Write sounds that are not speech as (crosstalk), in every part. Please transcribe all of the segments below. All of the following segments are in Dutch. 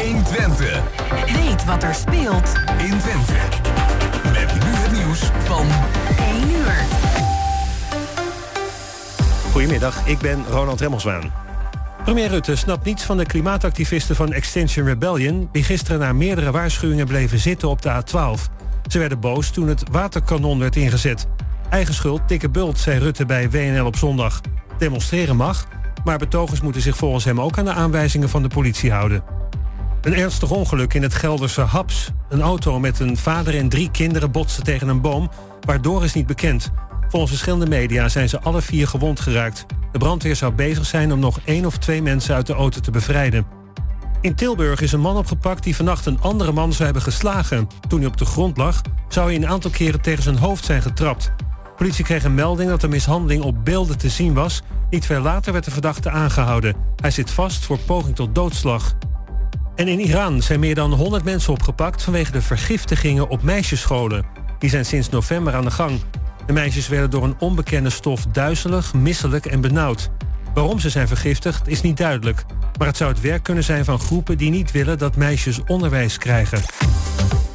120. Weet wat er speelt in Twente. Met nu het nieuws van 1 uur. Goedemiddag, ik ben Ronald Remmelswaan. Premier Rutte snapt niets van de klimaatactivisten van Extinction Rebellion... die gisteren na meerdere waarschuwingen bleven zitten op de A12. Ze werden boos toen het waterkanon werd ingezet. Eigen schuld, dikke bult, zei Rutte bij WNL op zondag. Demonstreren mag, maar betogers moeten zich volgens hem ook aan de aanwijzingen van de politie houden. Een ernstig ongeluk in het Gelderse Haps. Een auto met een vader en drie kinderen botste tegen een boom, waardoor is niet bekend. Volgens verschillende media zijn ze alle vier gewond geraakt. De brandweer zou bezig zijn om nog één of twee mensen uit de auto te bevrijden. In Tilburg is een man opgepakt die vannacht een andere man zou hebben geslagen. Toen hij op de grond lag, zou hij een aantal keren tegen zijn hoofd zijn getrapt. Politie kreeg een melding dat de mishandeling op beelden te zien was. Niet veel later werd de verdachte aangehouden. Hij zit vast voor poging tot doodslag. En in Iran zijn meer dan 100 mensen opgepakt vanwege de vergiftigingen op meisjesscholen. Die zijn sinds november aan de gang. De meisjes werden door een onbekende stof duizelig, misselijk en benauwd. Waarom ze zijn vergiftigd is niet duidelijk. Maar het zou het werk kunnen zijn van groepen die niet willen dat meisjes onderwijs krijgen.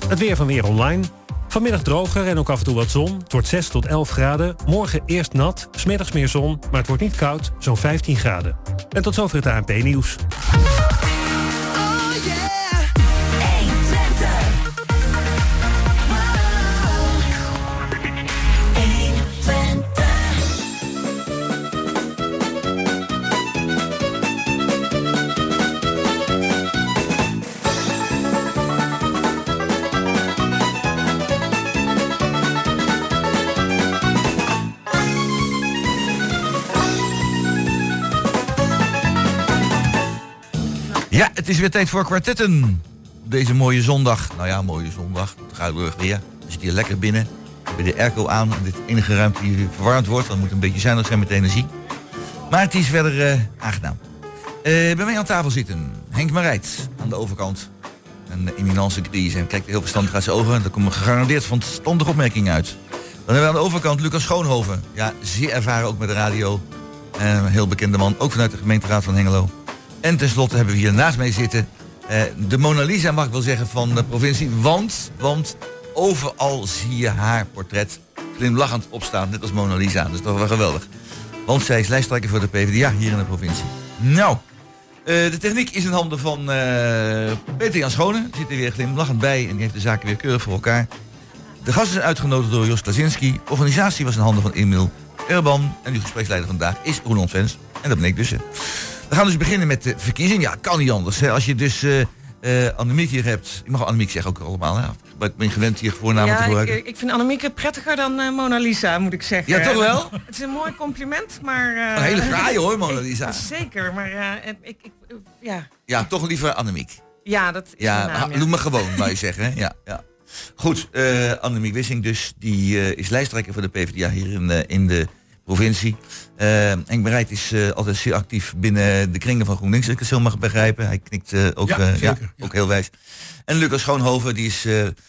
Het weer van Weer Online. Vanmiddag droger en ook af en toe wat zon. Het wordt 6 tot 11 graden. Morgen eerst nat, smiddags meer zon, maar het wordt niet koud, zo'n 15 graden. En tot zover het ANP-nieuws. Ja, het is weer tijd voor kwartetten. Deze mooie zondag. Nou ja, mooie zondag. Het gaat weer. We zitten hier lekker binnen. Bij de airco aan. Dit enige ruimte die verwarmd wordt. Dan moet een beetje zuinig zijn met energie. Maar het is verder uh, aangenaam. Uh, bij mij aan tafel zitten Henk Marijt aan de overkant. Een eminence crisis. En kijkt heel verstandig uit zijn ogen. Daar komen gegarandeerd verstandige opmerkingen uit. Dan hebben we aan de overkant Lucas Schoonhoven. Ja, zeer ervaren ook met de radio. En een heel bekende man. Ook vanuit de gemeenteraad van Hengelo. En tenslotte hebben we hier naast mij zitten uh, de Mona Lisa, mag ik wel zeggen, van de provincie. Want, want overal zie je haar portret glimlachend opstaan, net als Mona Lisa. Dat is toch wel geweldig. Want zij is lijsttrekker voor de PvdA hier in de provincie. Nou, uh, de techniek is in handen van uh, Peter Jan Schone. Zit er weer glimlachend bij en die heeft de zaken weer keurig voor elkaar. De gasten zijn uitgenodigd door Jos Klasinski. De organisatie was in handen van Emil Urban. En uw gespreksleider vandaag is Roland Vens. En dat ben ik dus. We gaan dus beginnen met de verkiezing. Ja, kan niet anders. Hè. Als je dus uh, uh, Annemiek hier hebt. Ik mag Annemiek zeggen ook allemaal. Hè. Ik ben gewend hier voornamen ja, te gebruiken. Ik, ik vind Annemiek prettiger dan uh, Mona Lisa, moet ik zeggen. Ja, toch wel? (laughs) Het is een mooi compliment, maar... een hele fraaie hoor, Mona (laughs) Lisa. Zeker, maar ik, ik, ja. Ja, toch liever Annemiek. Ja, dat is ja, naam, ja. Doe me gewoon, wou je (laughs) zeggen. Ja, ja. Goed, Annemiek Wissing dus. Die is lijsttrekker voor de PvdA hier in, in de provincie. Uh, Henk Bereid is uh, altijd zeer actief binnen de kringen van GroenLinks, als ik het zo mag begrijpen. Hij knikt uh, ook, ja, ja, ja, ook heel wijs. En Lucas Schoonhoven, die is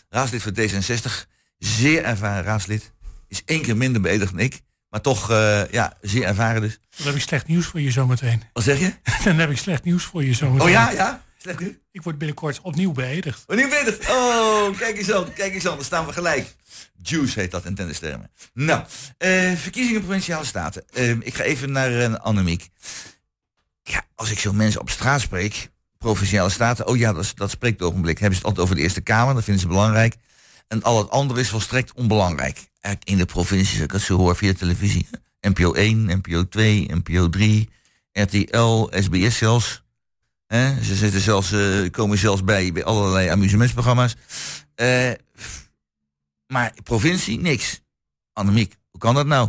raadslid voor D66. Zeer ervaren raadslid. Is één keer minder beëdigd dan ik. Maar toch, ja, zeer ervaren dus. Dan heb ik slecht nieuws voor je zometeen. Wat zeg je? (laughs) Dan heb ik slecht nieuws voor je zometeen. Oh ja, ja? Slecht nieuws? Ik word binnenkort opnieuw beëdigd. Opnieuw beëdigd? Oh, kijk eens aan, kijk eens aan. Dan staan we gelijk. Juice heet dat in tennistermen. Nou, uh, verkiezingen provinciale staten. Uh, ik ga even naar uh, Annemiek. Ja, als ik zo mensen op straat spreek, provinciale staten, oh ja, dat, dat spreekt ogenblik. Hebben ze het altijd over de Eerste Kamer, dat vinden ze belangrijk. En al het andere is volstrekt onbelangrijk. Eigenlijk in de provincies, het zo hoor via televisie. NPO 1, NPO 2, NPO 3, RTL, SBS zelfs. Ze zitten zelfs, komen zelfs bij, bij allerlei amusementsprogramma's. Maar provincie, niks. Annemiek, hoe kan dat nou?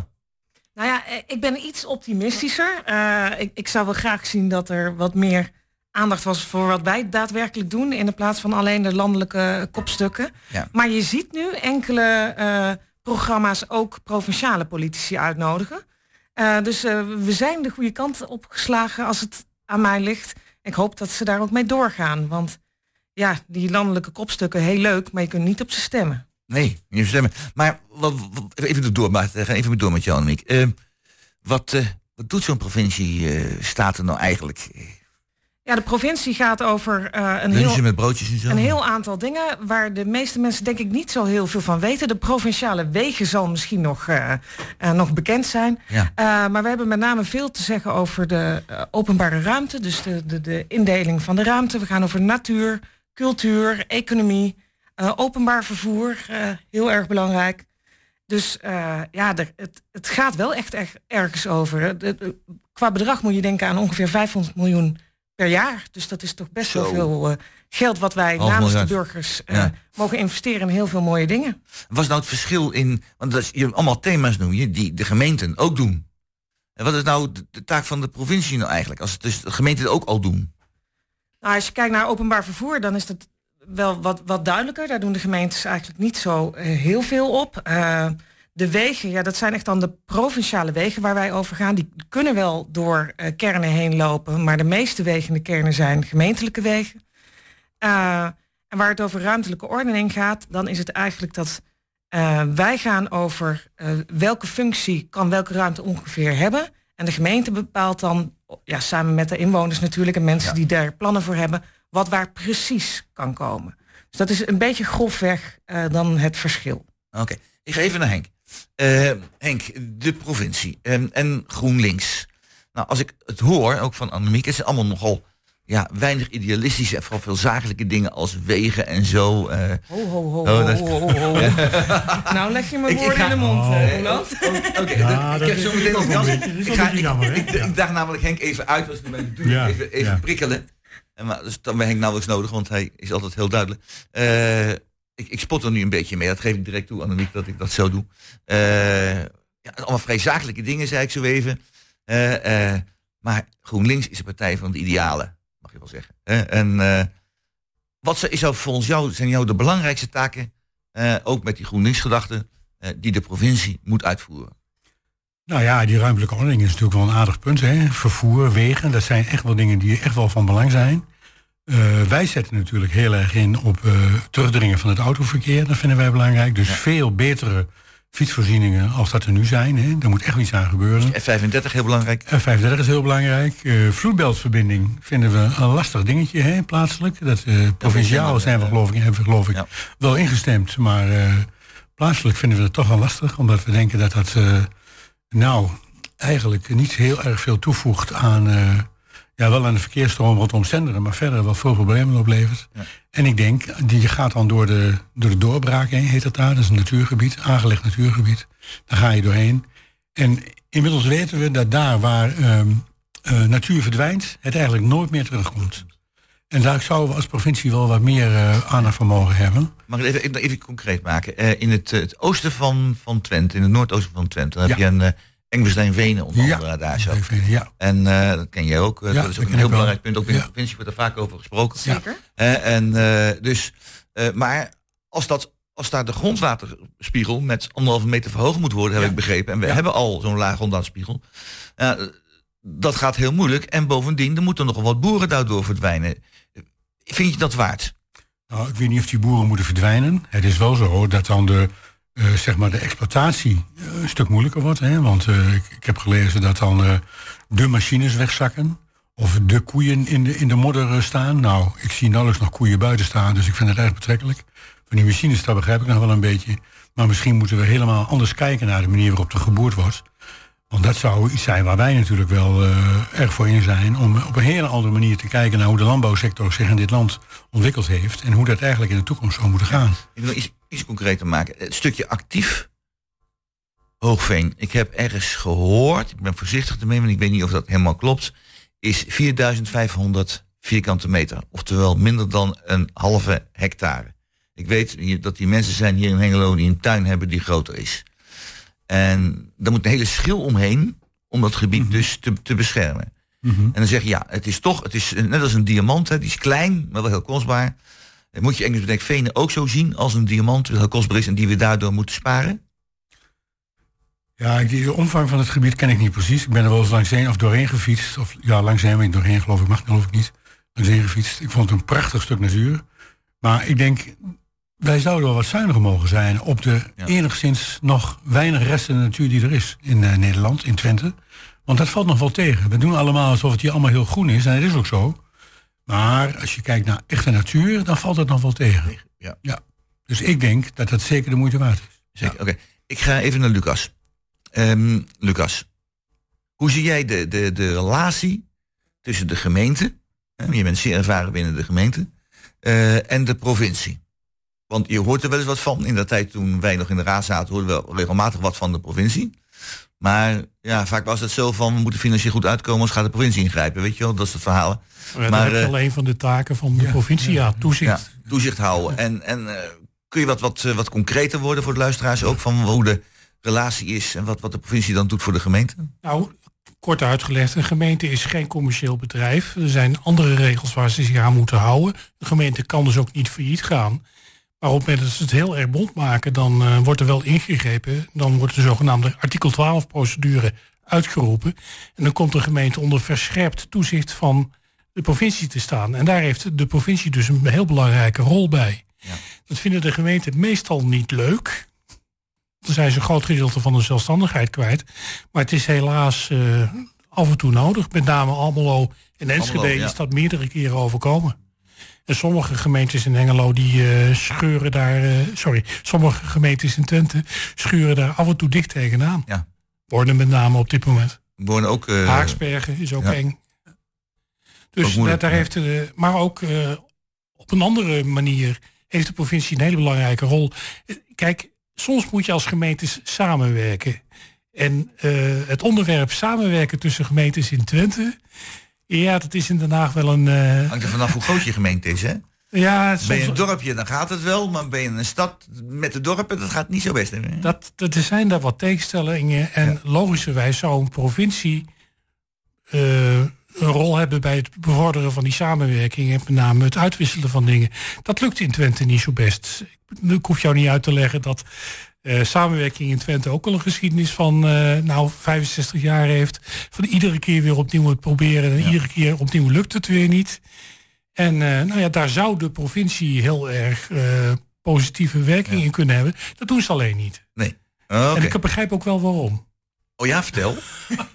Nou ja, ik ben iets optimistischer. Uh, ik, ik, zou wel graag zien dat er wat meer aandacht was voor wat wij daadwerkelijk doen... in de plaats van alleen de landelijke kopstukken. Ja. Maar je ziet nu enkele uh, programma's ook provinciale politici uitnodigen. Uh, dus we zijn de goede kant opgeslagen als het aan mij ligt. Ik hoop dat ze daar ook mee doorgaan. Want ja, die landelijke kopstukken, heel leuk, maar je kunt niet op ze stemmen. Nee, niet stemmen. Maar wat, wat, even door, maar even door met jou, Annemiek. Uh, wat, uh, wat doet zo'n provincie uh, staten nou eigenlijk? Ja, de provincie gaat over eh, een, heel, met broodjes en zo. een heel aantal dingen waar de meeste mensen denk ik niet zo heel veel van weten. De provinciale wegen zal misschien nog, eh, eh, nog bekend zijn. Ja. Eh, maar we hebben met name veel te zeggen over de eh, openbare ruimte. Dus de, de, de indeling van de ruimte. We gaan over natuur, cultuur, economie, eh, openbaar vervoer. eh, heel erg belangrijk. Dus eh, ja, er, het, het gaat wel echt, echt ergens over. Het- qua bedrag moet je denken aan ongeveer 500 miljoen per jaar. Dus dat is toch best wel veel geld wat wij Half namens miljard. de burgers Ja. mogen investeren in heel veel mooie dingen. Wat is nou het verschil in, want dat is, je allemaal thema's noem je, die de gemeenten ook doen. En wat is nou de, de taak van de provincie nou eigenlijk, als het dus de gemeenten ook al doen? Nou, als je kijkt naar openbaar vervoer, dan is dat wel wat, wat duidelijker. Daar doen de gemeentes eigenlijk niet zo eh, heel veel op. Eh, de wegen, ja, dat zijn echt dan de provinciale wegen waar wij over gaan. Die kunnen wel door eh, kernen heen lopen, maar de meeste wegen in de kernen zijn gemeentelijke wegen. En waar het over ruimtelijke ordening gaat, dan is het eigenlijk dat wij gaan over welke functie kan welke ruimte ongeveer hebben. En de gemeente bepaalt dan, ja, samen met de inwoners natuurlijk en mensen Ja. die daar plannen voor hebben, wat waar precies kan komen. Dus dat is een beetje grofweg eh, dan het verschil. Oké, ik ga even naar Henk. Eh, Henk, de provincie en, en GroenLinks. Nou, als ik het hoor, ook van Annemiek, het zijn allemaal nogal ja, weinig idealistische en vooral veel zakelijke dingen als wegen en zo. eh. Ho, ho, ho, Oh, ho, dat- ho, ho, ho. (laughs) nou leg je me Ik- ik woorden ga- in de mond, Oh. Roland. Oké, Ja, ik heb zo meteen nog Ik ik- ik-. Ik daag namelijk Henk even uit, was nu bij de Ja, even, even ja. prikkelen. En maar, dus dan ben Henk nauwelijks nodig, want hij is altijd heel duidelijk. Eh, ik, ik spot er nu een beetje mee, dat geef ik direct toe, Annemiek, dat ik dat zo doe. Eh, ja, allemaal vrij zakelijke dingen, zei ik zo even. Eh, maar GroenLinks is de partij van de idealen, mag je wel zeggen. en wat is nou volgens jou, zijn jou de belangrijkste taken, ook met die GroenLinks-gedachten, die de provincie moet uitvoeren? Nou ja, die ruimtelijke ordening is natuurlijk wel een aardig punt. Hè? Vervoer, wegen, dat zijn echt wel dingen die echt wel van belang zijn. Eh, wij zetten natuurlijk heel erg in op eh, terugdringen van het autoverkeer. Dat vinden wij belangrijk. Dus Ja. veel betere fietsvoorzieningen als dat er nu zijn. Hè? Daar moet echt iets aan gebeuren. F35 heel belangrijk. F35 is heel belangrijk. Eh vloedbeltverbinding vinden we een lastig dingetje hè, plaatselijk. Dat, provinciaal zijn we geloof ik, hebben we geloof ik Ja. wel ingestemd. Maar plaatselijk vinden we het toch wel lastig. Omdat we denken dat dat nou eigenlijk niet heel erg veel toevoegt aan... eh, ja, wel aan de verkeersstroom rondom Zenderen, maar verder wel veel problemen oplevert. Ja. En ik denk, die gaat dan door de, door de doorbraak heen, heet dat daar. Dat is een natuurgebied, aangelegd natuurgebied. Daar ga je doorheen. En inmiddels weten we dat daar waar ehm, eh, natuur verdwijnt, het eigenlijk nooit meer terugkomt. En daar zouden we als provincie wel wat meer eh, aandacht voor mogen hebben. Mag ik het even, even concreet maken? Eh, in het, eh, het oosten van, van Twente, in het noordoosten van Twente, dan heb je een uh, Engelsdijn Venen onder Ja. andere daar zo. Ja, En eh, dat ken jij ook. Ja, dat is ook een heel belangrijk punt. Ook in de provincie wordt er vaak over gesproken. Zeker. En eh, dus, eh, maar als, dat, als daar de grondwaterspiegel met anderhalve meter verhoogd moet worden, heb Ja. ik begrepen. En we Ja. hebben al zo'n laag grondwaterspiegel. eh, dat gaat heel moeilijk. En bovendien, er moeten nogal wat boeren daardoor verdwijnen. Vind je dat waard? Nou, ik weet niet of die boeren moeten verdwijnen. Het is wel zo dat dan de, eh, zeg maar de exploitatie eh, een stuk moeilijker wordt. Hè? Want eh, ik, ik heb gelezen dat dan de machines wegzakken. Of de koeien in de, in de modder staan. Nou, ik zie nauwelijks nog koeien buiten staan. Dus ik vind het erg betrekkelijk. Van die machines, dat begrijp ik nog wel een beetje. Maar misschien moeten we helemaal anders kijken naar de manier waarop er geboerd wordt. Want dat zou iets zijn waar wij natuurlijk wel eh, erg voor in zijn. Om op een hele andere manier te kijken naar hoe de landbouwsector zich in dit land ontwikkeld heeft. En hoe dat eigenlijk in de toekomst zou moeten gaan. Ik wil iets, iets concreter maken. Het stukje actief Hoogveen. Ik heb ergens gehoord, ik ben voorzichtig ermee, want ik weet niet of dat helemaal klopt, is 4500 vierkante meter. Oftewel minder dan een halve hectare. Ik weet dat die mensen zijn hier in Hengelo die een tuin hebben die groter is. En daar moet een hele schil omheen om dat gebied dus te, te beschermen. En dan zeg je, ja, het is toch, het is net als een diamant, hè, die is klein, maar wel heel kostbaar. Eh, Moet je Engels bedek Venen ook zo zien als een diamant, die heel kostbaar is en die we daardoor moeten sparen? Ja, de omvang van het gebied ken ik niet precies. Ik ben er wel eens langs heen of doorheen gefietst. Of ja, langs heen, doorheen geloof ik, mag geloof ik niet. Langs heen gefietst. Ik vond het een prachtig stuk natuur. Maar ik denk, wij zouden wel wat zuiniger mogen zijn op de Ja. enigszins nog weinig resten natuur die er is in eh, Nederland, in Twente. Want dat valt nog wel tegen. We doen allemaal alsof het hier allemaal heel groen is. En het is ook zo. Maar als je kijkt naar echte natuur, dan valt het nog wel tegen. Ja. ja. Dus ik denk dat dat zeker de moeite waard is. Zeker. Oké, ik ga even naar Lucas. Ehm, Lucas, hoe zie jij de, de, de relatie tussen de gemeente, hè, je bent zeer ervaren binnen de gemeente, eh, en de provincie? Want je hoort er wel eens wat van. In de tijd toen wij nog in de raad zaten, hoorden we wel regelmatig wat van de provincie. Maar ja, vaak was het zo van, we moeten financieel goed uitkomen, anders gaat de provincie ingrijpen. Weet je wel, dat is het verhaal. Maar, Maar, dat is eh, wel een van de taken van de provincie, ja, toezicht. Ja, toezicht houden. En, en eh, kun je wat, wat, eh, wat concreter worden voor de luisteraars ook van hoe de relatie is en wat, wat de provincie dan doet voor de gemeente? Nou, kort uitgelegd, een gemeente is geen commercieel bedrijf. Er zijn andere regels waar ze zich aan moeten houden. De gemeente kan dus ook niet failliet gaan. Maar op het moment dat ze het heel erg bond maken, dan eh, wordt er wel ingegrepen. Dan wordt de zogenaamde artikel 12 procedure uitgeroepen. En dan komt de gemeente onder verscherpt toezicht van de provincie te staan. En daar heeft de provincie dus een heel belangrijke rol bij. Dat vinden de gemeenten meestal niet leuk. Dan zijn ze een groot gedeelte van de zelfstandigheid kwijt. Maar het is helaas eh, af en toe nodig. Met name Almelo en Enschede Almelo, ja. is dat meerdere keren overkomen. En sommige gemeentes in Hengelo die eh, scheuren daar... eh, sorry, sommige gemeentes in Twente schuren daar af en toe dicht tegenaan. Ja. Worden met name op dit moment. Wonen ook. eh, Haaksbergen is ook ja. eng. Ook Dus moeilijk, daar, daar heeft de, maar ook op een andere manier heeft de provincie een hele belangrijke rol. Kijk, soms moet je als gemeentes samenwerken. En het onderwerp samenwerken tussen gemeentes in Twente, ja, dat is in Den Haag wel een. eh, Hangt er vanaf hoe groot je gemeente is, hè? ja, Ben je soms, een dorpje, dan gaat het wel. Maar ben je een stad met de dorpen, dat gaat niet zo best. Hè? dat, dat, er zijn daar wat tegenstellingen. En logischerwijs zou een provincie eh, een rol hebben bij het bevorderen van die samenwerking. En met name het uitwisselen van dingen. Dat lukt in Twente niet zo best. Ik, ik hoef jou niet uit te leggen dat eh, samenwerking in Twente ook al een geschiedenis van eh, nou 65 jaar heeft. Van iedere keer weer opnieuw het proberen. En iedere keer opnieuw lukt het weer niet. En eh, nou ja, daar zou de provincie heel erg eh, positieve werking in kunnen hebben. Dat doen ze alleen niet. Nee. Oh, En ik begrijp ook wel waarom. oh ja, vertel. (laughs)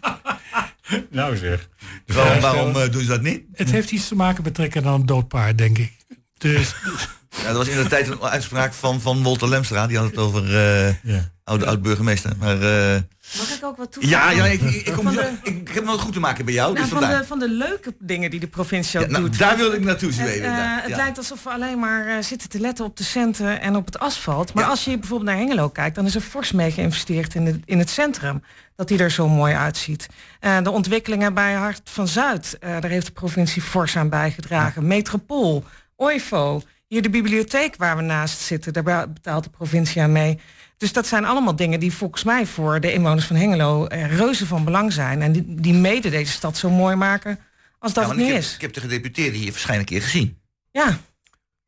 Nou zeg. Waarom, waarom doen ze dat niet? Het heeft iets te maken met trekken aan een dood paard, denk ik. Dus (laughs) Ja, dat was in de tijd een uitspraak van, van Walter Lemstra. Die had het over eh, Ja. oude oud-burgemeester. Maar eh, Mag ik ook wat toevoegen? ja, ja ik, ik, kom, de- ik, ik heb wel goed te maken bij jou. Nou, dus van, de, van de leuke dingen die de provincie ook Ja, nou, doet. daar wil ik naartoe Het, zweven. eh, ja. het Ja. lijkt alsof we alleen maar eh, zitten te letten op de centen en op het asfalt. Maar Ja. als je bijvoorbeeld naar Hengelo kijkt, dan is er fors mee geïnvesteerd in, de, in het centrum. Dat die er zo mooi uitziet. Eh, de ontwikkelingen bij Hart van Zuid, eh, daar heeft de provincie fors aan bijgedragen. Metropool, OIFO, hier de bibliotheek waar we naast zitten, daar be- betaalt de provincie aan mee. Dus dat zijn allemaal dingen die volgens mij voor de inwoners van Hengelo eh, reuze van belang zijn. En die, die mede deze stad zo mooi maken als dat Ja, het want niet ik, heb, is. ik heb de gedeputeerde hier waarschijnlijk een keer gezien. Ja,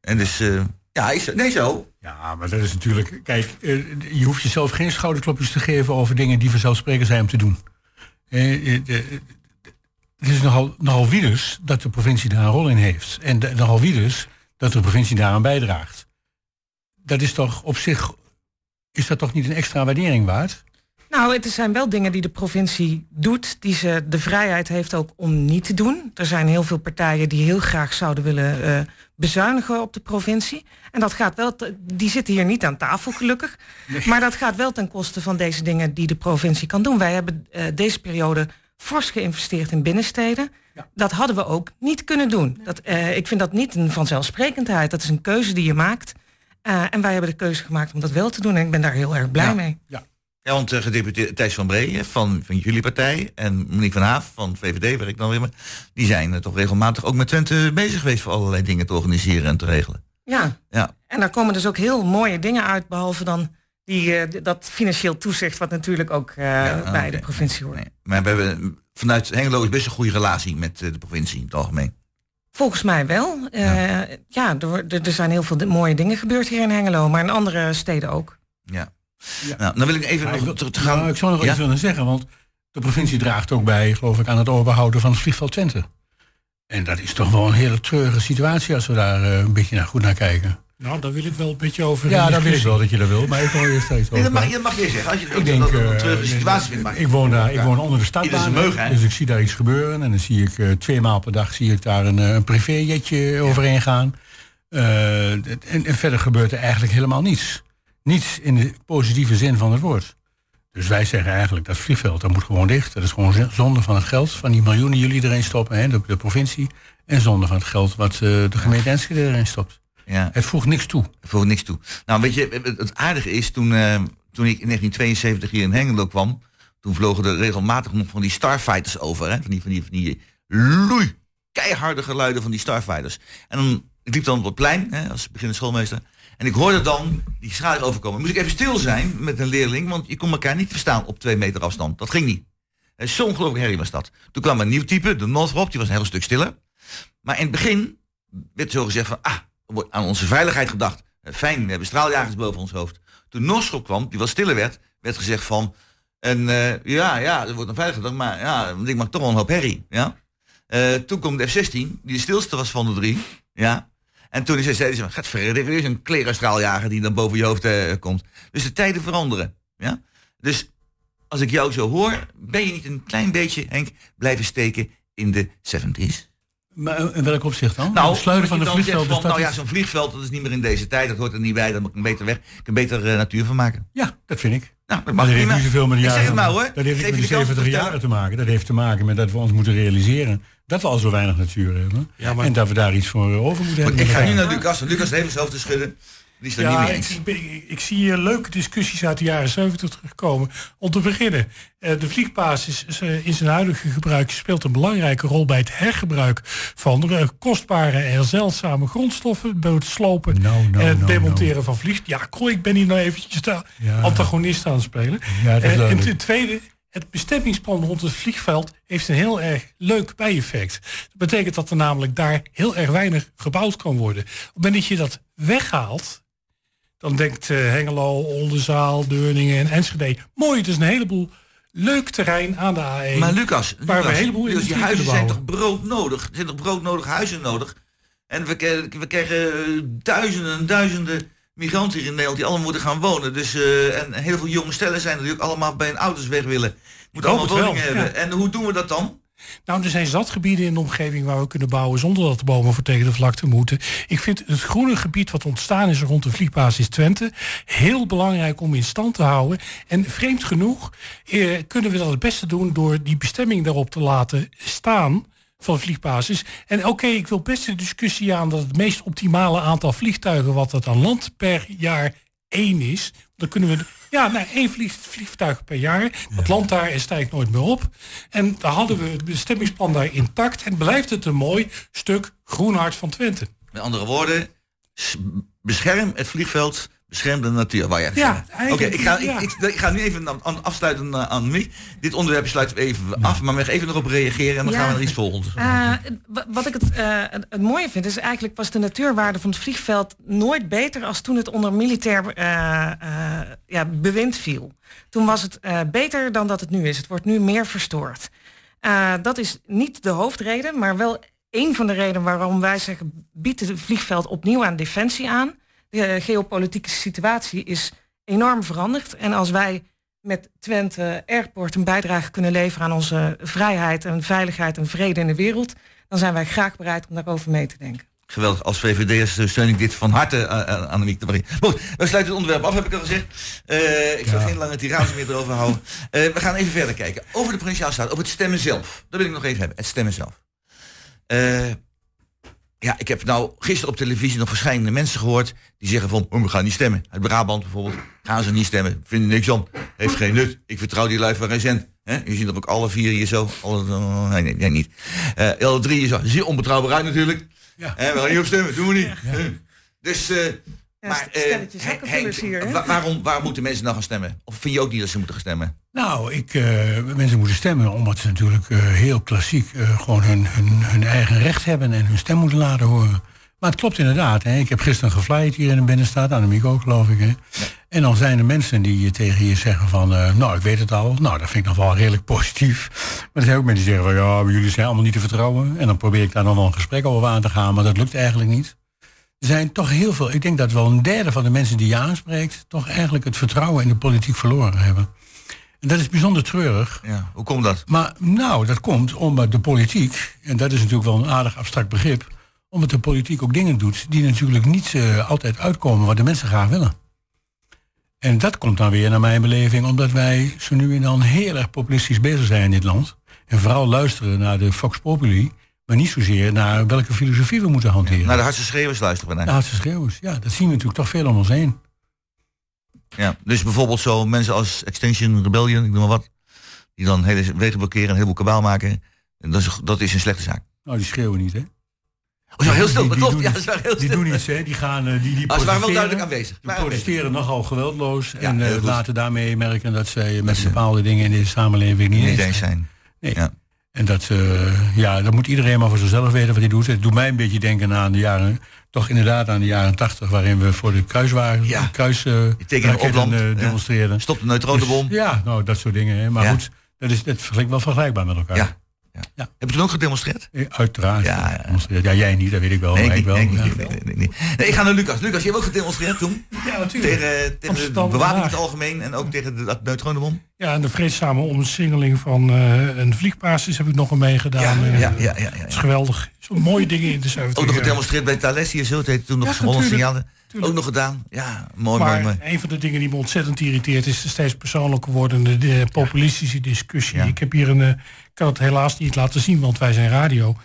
En dus, eh, ja, is, nee zo. Ja, maar dat is natuurlijk. Kijk, eh, je hoeft jezelf geen schouderklopjes te geven over dingen die vanzelfsprekend zijn om te doen. Eh, Het is nogal, nogal wielus dat de provincie daar een rol in heeft. En de- nogal wielus dat de provincie daaraan bijdraagt. Dat is toch op zich. Is dat toch niet een extra waardering waard? Nou, het zijn wel dingen die de provincie doet, die ze de vrijheid heeft ook om niet te doen. Er zijn heel veel partijen die heel graag zouden willen eh, bezuinigen op de provincie. En dat gaat wel, te- die zitten hier niet aan tafel gelukkig. Maar dat gaat wel ten koste van deze dingen die de provincie kan doen. Wij hebben eh, deze periode fors geïnvesteerd in binnensteden. Dat hadden we ook niet kunnen doen. Dat, eh, ik vind dat niet een vanzelfsprekendheid. Dat is een keuze die je maakt. Eh, en wij hebben de keuze gemaakt om dat wel te doen. En ik ben daar heel erg blij Ja. mee. Ja, want uh, gedeputeerde Thijs van Bree van, van jullie partij en Monique van Haaf van VVD, waar ik dan weer mee, die zijn uh, toch regelmatig ook met Twente bezig geweest voor allerlei dingen te organiseren en te regelen. Ja. Ja. En daar komen dus ook heel mooie dingen uit, behalve dan die, uh, dat financieel toezicht, wat natuurlijk ook uh, ja, bij okay. de provincie hoort. Nee. Maar we hebben vanuit Hengelo is best een goede relatie met de provincie in het algemeen. Volgens mij wel. Ja, ja er, er, zijn heel veel mooie dingen gebeurd hier in Hengelo, maar in andere steden ook. Ja. Ja. Nou, dan wil ik even nog ik, te gaan. Nou, ik zou nog ja? iets willen zeggen, want de provincie draagt ook bij, geloof ik, aan het overhouden van het vliegveld Twente. En dat is toch wel een hele treurige situatie als we daar uh, een beetje naar goed naar kijken. Nou, daar wil ik wel een beetje over. Ja, dat weet ik wel dat je dat wil, maar ik wil eerst steeds Nee, dat mag, over. dat mag je zeggen. Als je dat, Ik denk, dat, een eh, treurige situatie vindt. maar- ik woon daar, ik woon onder de stadbaan. hè? dus ik zie daar iets gebeuren en dan zie ik eh, twee maal per dag zie ik daar een, eh, een privéjetje overheen gaan. Eh, en, en verder gebeurt er eigenlijk helemaal niets. Niets in de positieve zin van het woord. Dus wij zeggen eigenlijk dat vliegveld dat moet gewoon dicht. Dat is gewoon zonde van het geld, van die miljoenen jullie erin stoppen, hè, de, de provincie. En zonde van het geld wat eh, de gemeente Enschede erin stopt. Ja. Het voegt niks toe. voor niks toe. Nou, weet je, het, het aardige is, toen, eh, toen ik in 1972 hier in Hengelo kwam, toen vlogen er regelmatig nog van die Starfighters over, hè? Van die, van die, van die loei, keiharde geluiden van die Starfighters. En dan, ik liep dan op het plein, hè, als beginnende schoolmeester, en ik hoorde dan die schaduw overkomen. Moest ik even stil zijn met een leerling, want je kon elkaar niet verstaan op twee meter afstand. Dat ging niet. Eh, Zo'n ongelooflijk herrie was dat. Toen kwam een nieuw type, de Northrop, die was een heel stuk stiller. Maar in het begin werd zo gezegd van, ah, wordt aan onze veiligheid gedacht. Eh, Fijn, we hebben straaljagers boven ons hoofd. Toen Norschop kwam, die wat stiller werd, werd gezegd van... En eh, ja, ja, er wordt een veilig gedacht, maar ja, want ik maak toch wel een hoop herrie. Ja? Eh, toen kwam de F-16, die de stilste was van de drie. Ja? En toen is hij zeiden ze, gaat verder, er is een klerenstraaljager die dan boven je hoofd komt. Dus de tijden veranderen. Ja? Dus als ik jou zo hoor, ben je niet een klein beetje, Henk, blijven steken in de 70s? Maar in welk opzicht dan? Nou, het sluiten van de vliegveld. van, nou ja, zo'n vliegveld, dat is niet meer in deze tijd, dat hoort er niet bij, dat moet ik beter weg, ik een beter eh, natuur van maken. ja, dat vind ik. Nou, dat Maar mag dat heeft niet zoveel met de Ik zeg jaren. het maar hoor. Dat heeft Geef niet met de de kans om 70 te jaren te maken. Dat heeft te maken met dat we ons moeten realiseren dat we al zo weinig natuur hebben. Ja, maar- En dat we daar iets voor over moeten hebben. ik ga nu naar. Lucas, Lucas heeft hoofd te schudden. Die is er Ja, niet mee ik, eens. ik, zie hier leuke discussies uit de jaren 70 terugkomen. Om te beginnen, eh, de vliegbasis is, eh, in zijn huidige gebruik speelt een belangrijke rol bij het hergebruik van eh, kostbare en zeldzame grondstoffen. Bij het slopen en het demonteren van vlieg. Ja, Krooi, ik ben hier nou eventjes de Ja. antagonist aan het spelen. Ja, en ten tweede, het bestemmingsplan rond het vliegveld heeft een heel erg leuk bijeffect. Dat betekent dat er namelijk daar heel erg weinig gebouwd kan worden. Op het moment dat je dat weghaalt, dan denkt eh, Hengelo, Oldenzaal, Deurningen en Enschede... mooi, het is een heleboel leuk terrein aan de A1. Maar Lucas, Waar we een heleboel Lucas, die huizen zijn toch broodnodig? Er zijn toch broodnodige huizen nodig? En we, krijgen- we krijgen duizenden en duizenden migranten hier in Nederland die allemaal moeten gaan wonen. Dus, eh, en heel veel jonge stellen zijn die ook allemaal bij hun ouders weg willen. Moeten allemaal wel, woningen hebben. En hoe doen we dat dan? Nou, er zijn zat gebieden in de omgeving waar we kunnen bouwen zonder dat de bomen voor tegen de vlakte moeten. Ik vind het groene gebied wat ontstaan is rond de vliegbasis Twente heel belangrijk om in stand te houden. En vreemd genoeg eh, kunnen we dat het beste doen door die bestemming daarop te laten staan van vliegbasis. En oké, ik wil best de discussie aan dat het meest optimale aantal vliegtuigen wat dat aan land per jaar één is. Dan kunnen we ja, nou, één vlieg, vliegtuig per jaar. Het land daar en stijgt nooit meer op. En daar hadden we het bestemmingsplan daar intact. En blijft het een mooi stuk groen hart van Twente. Met andere woorden, bescherm het vliegveld, bescherm de natuur. Waar je Ja. Oké, eigenlijk, ik, ga, ja. ik, ik, ik ga nu even aan, aan- afsluiten eh, aan mij. Dit onderwerp sluiten we even af, maar we gaan even erop reageren en dan Ja. gaan we naar iets volgends. Eh, wa- wat ik het, eh, het, het mooie vind, is eigenlijk was de natuurwaarde van het vliegveld nooit beter als toen het onder militair eh, eh, ja, bewind viel. Toen was het eh, beter dan dat het nu is. Het wordt nu meer verstoord. Eh, dat is niet de hoofdreden, maar wel een van de redenen waarom wij zeggen, biedt het vliegveld opnieuw aan defensie aan. De eh, geopolitieke situatie is enorm veranderd. En als wij met Twente Airport een bijdrage kunnen leveren aan onze vrijheid en veiligheid en vrede in de wereld, dan zijn wij graag bereid om daarover mee te denken. Geweldig, als VVD'ers steun ik dit van harte uh, Annemiek de Marie. Goed, we sluiten het onderwerp af, heb ik al gezegd. Uh, ik zal Ja. geen lange tirades meer erover houden. Uh, we gaan even verder kijken. Over de Provinciale Staat, over het stemmen zelf. Dat wil ik nog even hebben, het stemmen zelf. Uh, ja, ik heb nou gisteren op televisie nog verschillende mensen gehoord... die zeggen van, oh, we gaan niet stemmen. Uit Brabant bijvoorbeeld, gaan ze niet stemmen. Vinden niks aan, heeft geen nut. Ik vertrouw die lui van geen cent. He? Je ziet er ook alle vier hier zo. Alle, uh, nee, nee, nee, niet. Uh, alle drie hier zo. Zeer onbetrouwbaar uit natuurlijk. Ja. He, we gaan niet op stemmen, doen we niet. Ja. Dus, uh, Ja, maar uh, hier, hè? waarom, waarom moeten mensen nou gaan stemmen? Of vind je ook niet dat ze moeten gaan stemmen? Nou, ik, uh, mensen moeten stemmen omdat ze natuurlijk uh, heel klassiek uh, gewoon hun, hun, hun, eigen recht hebben en hun stem moeten laten horen. Maar het klopt inderdaad. Hè. Ik heb gisteren geflyt hier in de binnenstad, Annemiek ook geloof ik. Hè. Ja. En dan zijn er mensen die tegen je zeggen van, nou ik weet het al. Nou, dat vind ik nog wel redelijk positief. Maar er zijn ook mensen die zeggen van, ja, jullie zijn allemaal niet te vertrouwen. En dan probeer ik daar dan wel een gesprek over aan te gaan, maar dat lukt eigenlijk niet. zijn toch heel veel. Ik denk dat wel een derde van de mensen die je aanspreekt. toch eigenlijk het vertrouwen in de politiek verloren hebben. En dat is bijzonder treurig. Ja, hoe komt dat? Maar nou, dat komt omdat de politiek. en dat is natuurlijk wel een aardig abstract begrip. omdat de politiek ook dingen doet. die natuurlijk niet eh, altijd uitkomen wat de mensen graag willen. En dat komt dan weer naar mijn beleving, omdat wij zo nu en dan heel erg populistisch bezig zijn in dit land. En vooral luisteren naar de Fox Populi, maar niet zozeer naar welke filosofie we moeten hanteren. Naar de hardste schreeuwers luisteren we naar. De hardste schreeuwers, ja, dat zien we natuurlijk toch veel om ons heen. Ja, dus bijvoorbeeld zo mensen als Extinction Rebellion, ik noem maar wat, die dan hele wegen blokkeren en een heleboel kabaal maken. En dat, is, dat is een slechte zaak. Nou, die schreeuwen niet, hè? Oh, ja, heel stil, Die- dat die klopt. Ja, is wel heel Die stil. doen iets, hè? Die gaan, eh, die, die Maar ze waren wel duidelijk aanwezig. Die Waren protesteren nogal geweldloos. Ja, en eh, laten daarmee merken dat zij met ze- bepaalde dingen in deze samenleving niet, eens zijn. Nee. Ja. En dat, eh, ja, dat moet iedereen maar voor zichzelf weten wat hij doet. Het doet mij een beetje denken aan de jaren, toch inderdaad aan de jaren tachtig, waarin we voor de kruiswagen, Ja. kruis, tekenen raketten, Opland, eh, ja. demonstreerden. Stop de neutronenbom. Dus, ja, nou, dat soort dingen. Hè. Maar Ja. goed, dat is dat is wel vergelijkbaar met elkaar. Ja. Ja. Heb je toen ook gedemonstreerd? Eh, Uiteraard. Ja, ja. jij niet, dat weet ik wel. Nee, maar ik, wel. nee, Ja. nee, nee, nee, nee. Nee, ik ga naar Lucas. Lucas, je hebt ook gedemonstreerd toen? Ja, natuurlijk. Tegen, tegen de bewaking in het algemeen en ook tegen de dat neutronenbom? Ja, en de vreedzame omsingeling van eh, een vliegbasis heb ik nog een meegedaan. Ja, Eh, ja, ja, ja, is geweldig. Zo mooie dingen in de 70 Ook nog gedemonstreerd bij Thales hier zo. Toen nog Ja. Tuurlijk. Ook nog gedaan. Ja, mooi, maar mooi, mooi. een van de dingen die me ontzettend irriteert is de steeds persoonlijker wordende de populistische discussie. Ja. Ik heb hier een, eh, ik kan het helaas niet laten zien, want wij zijn radio.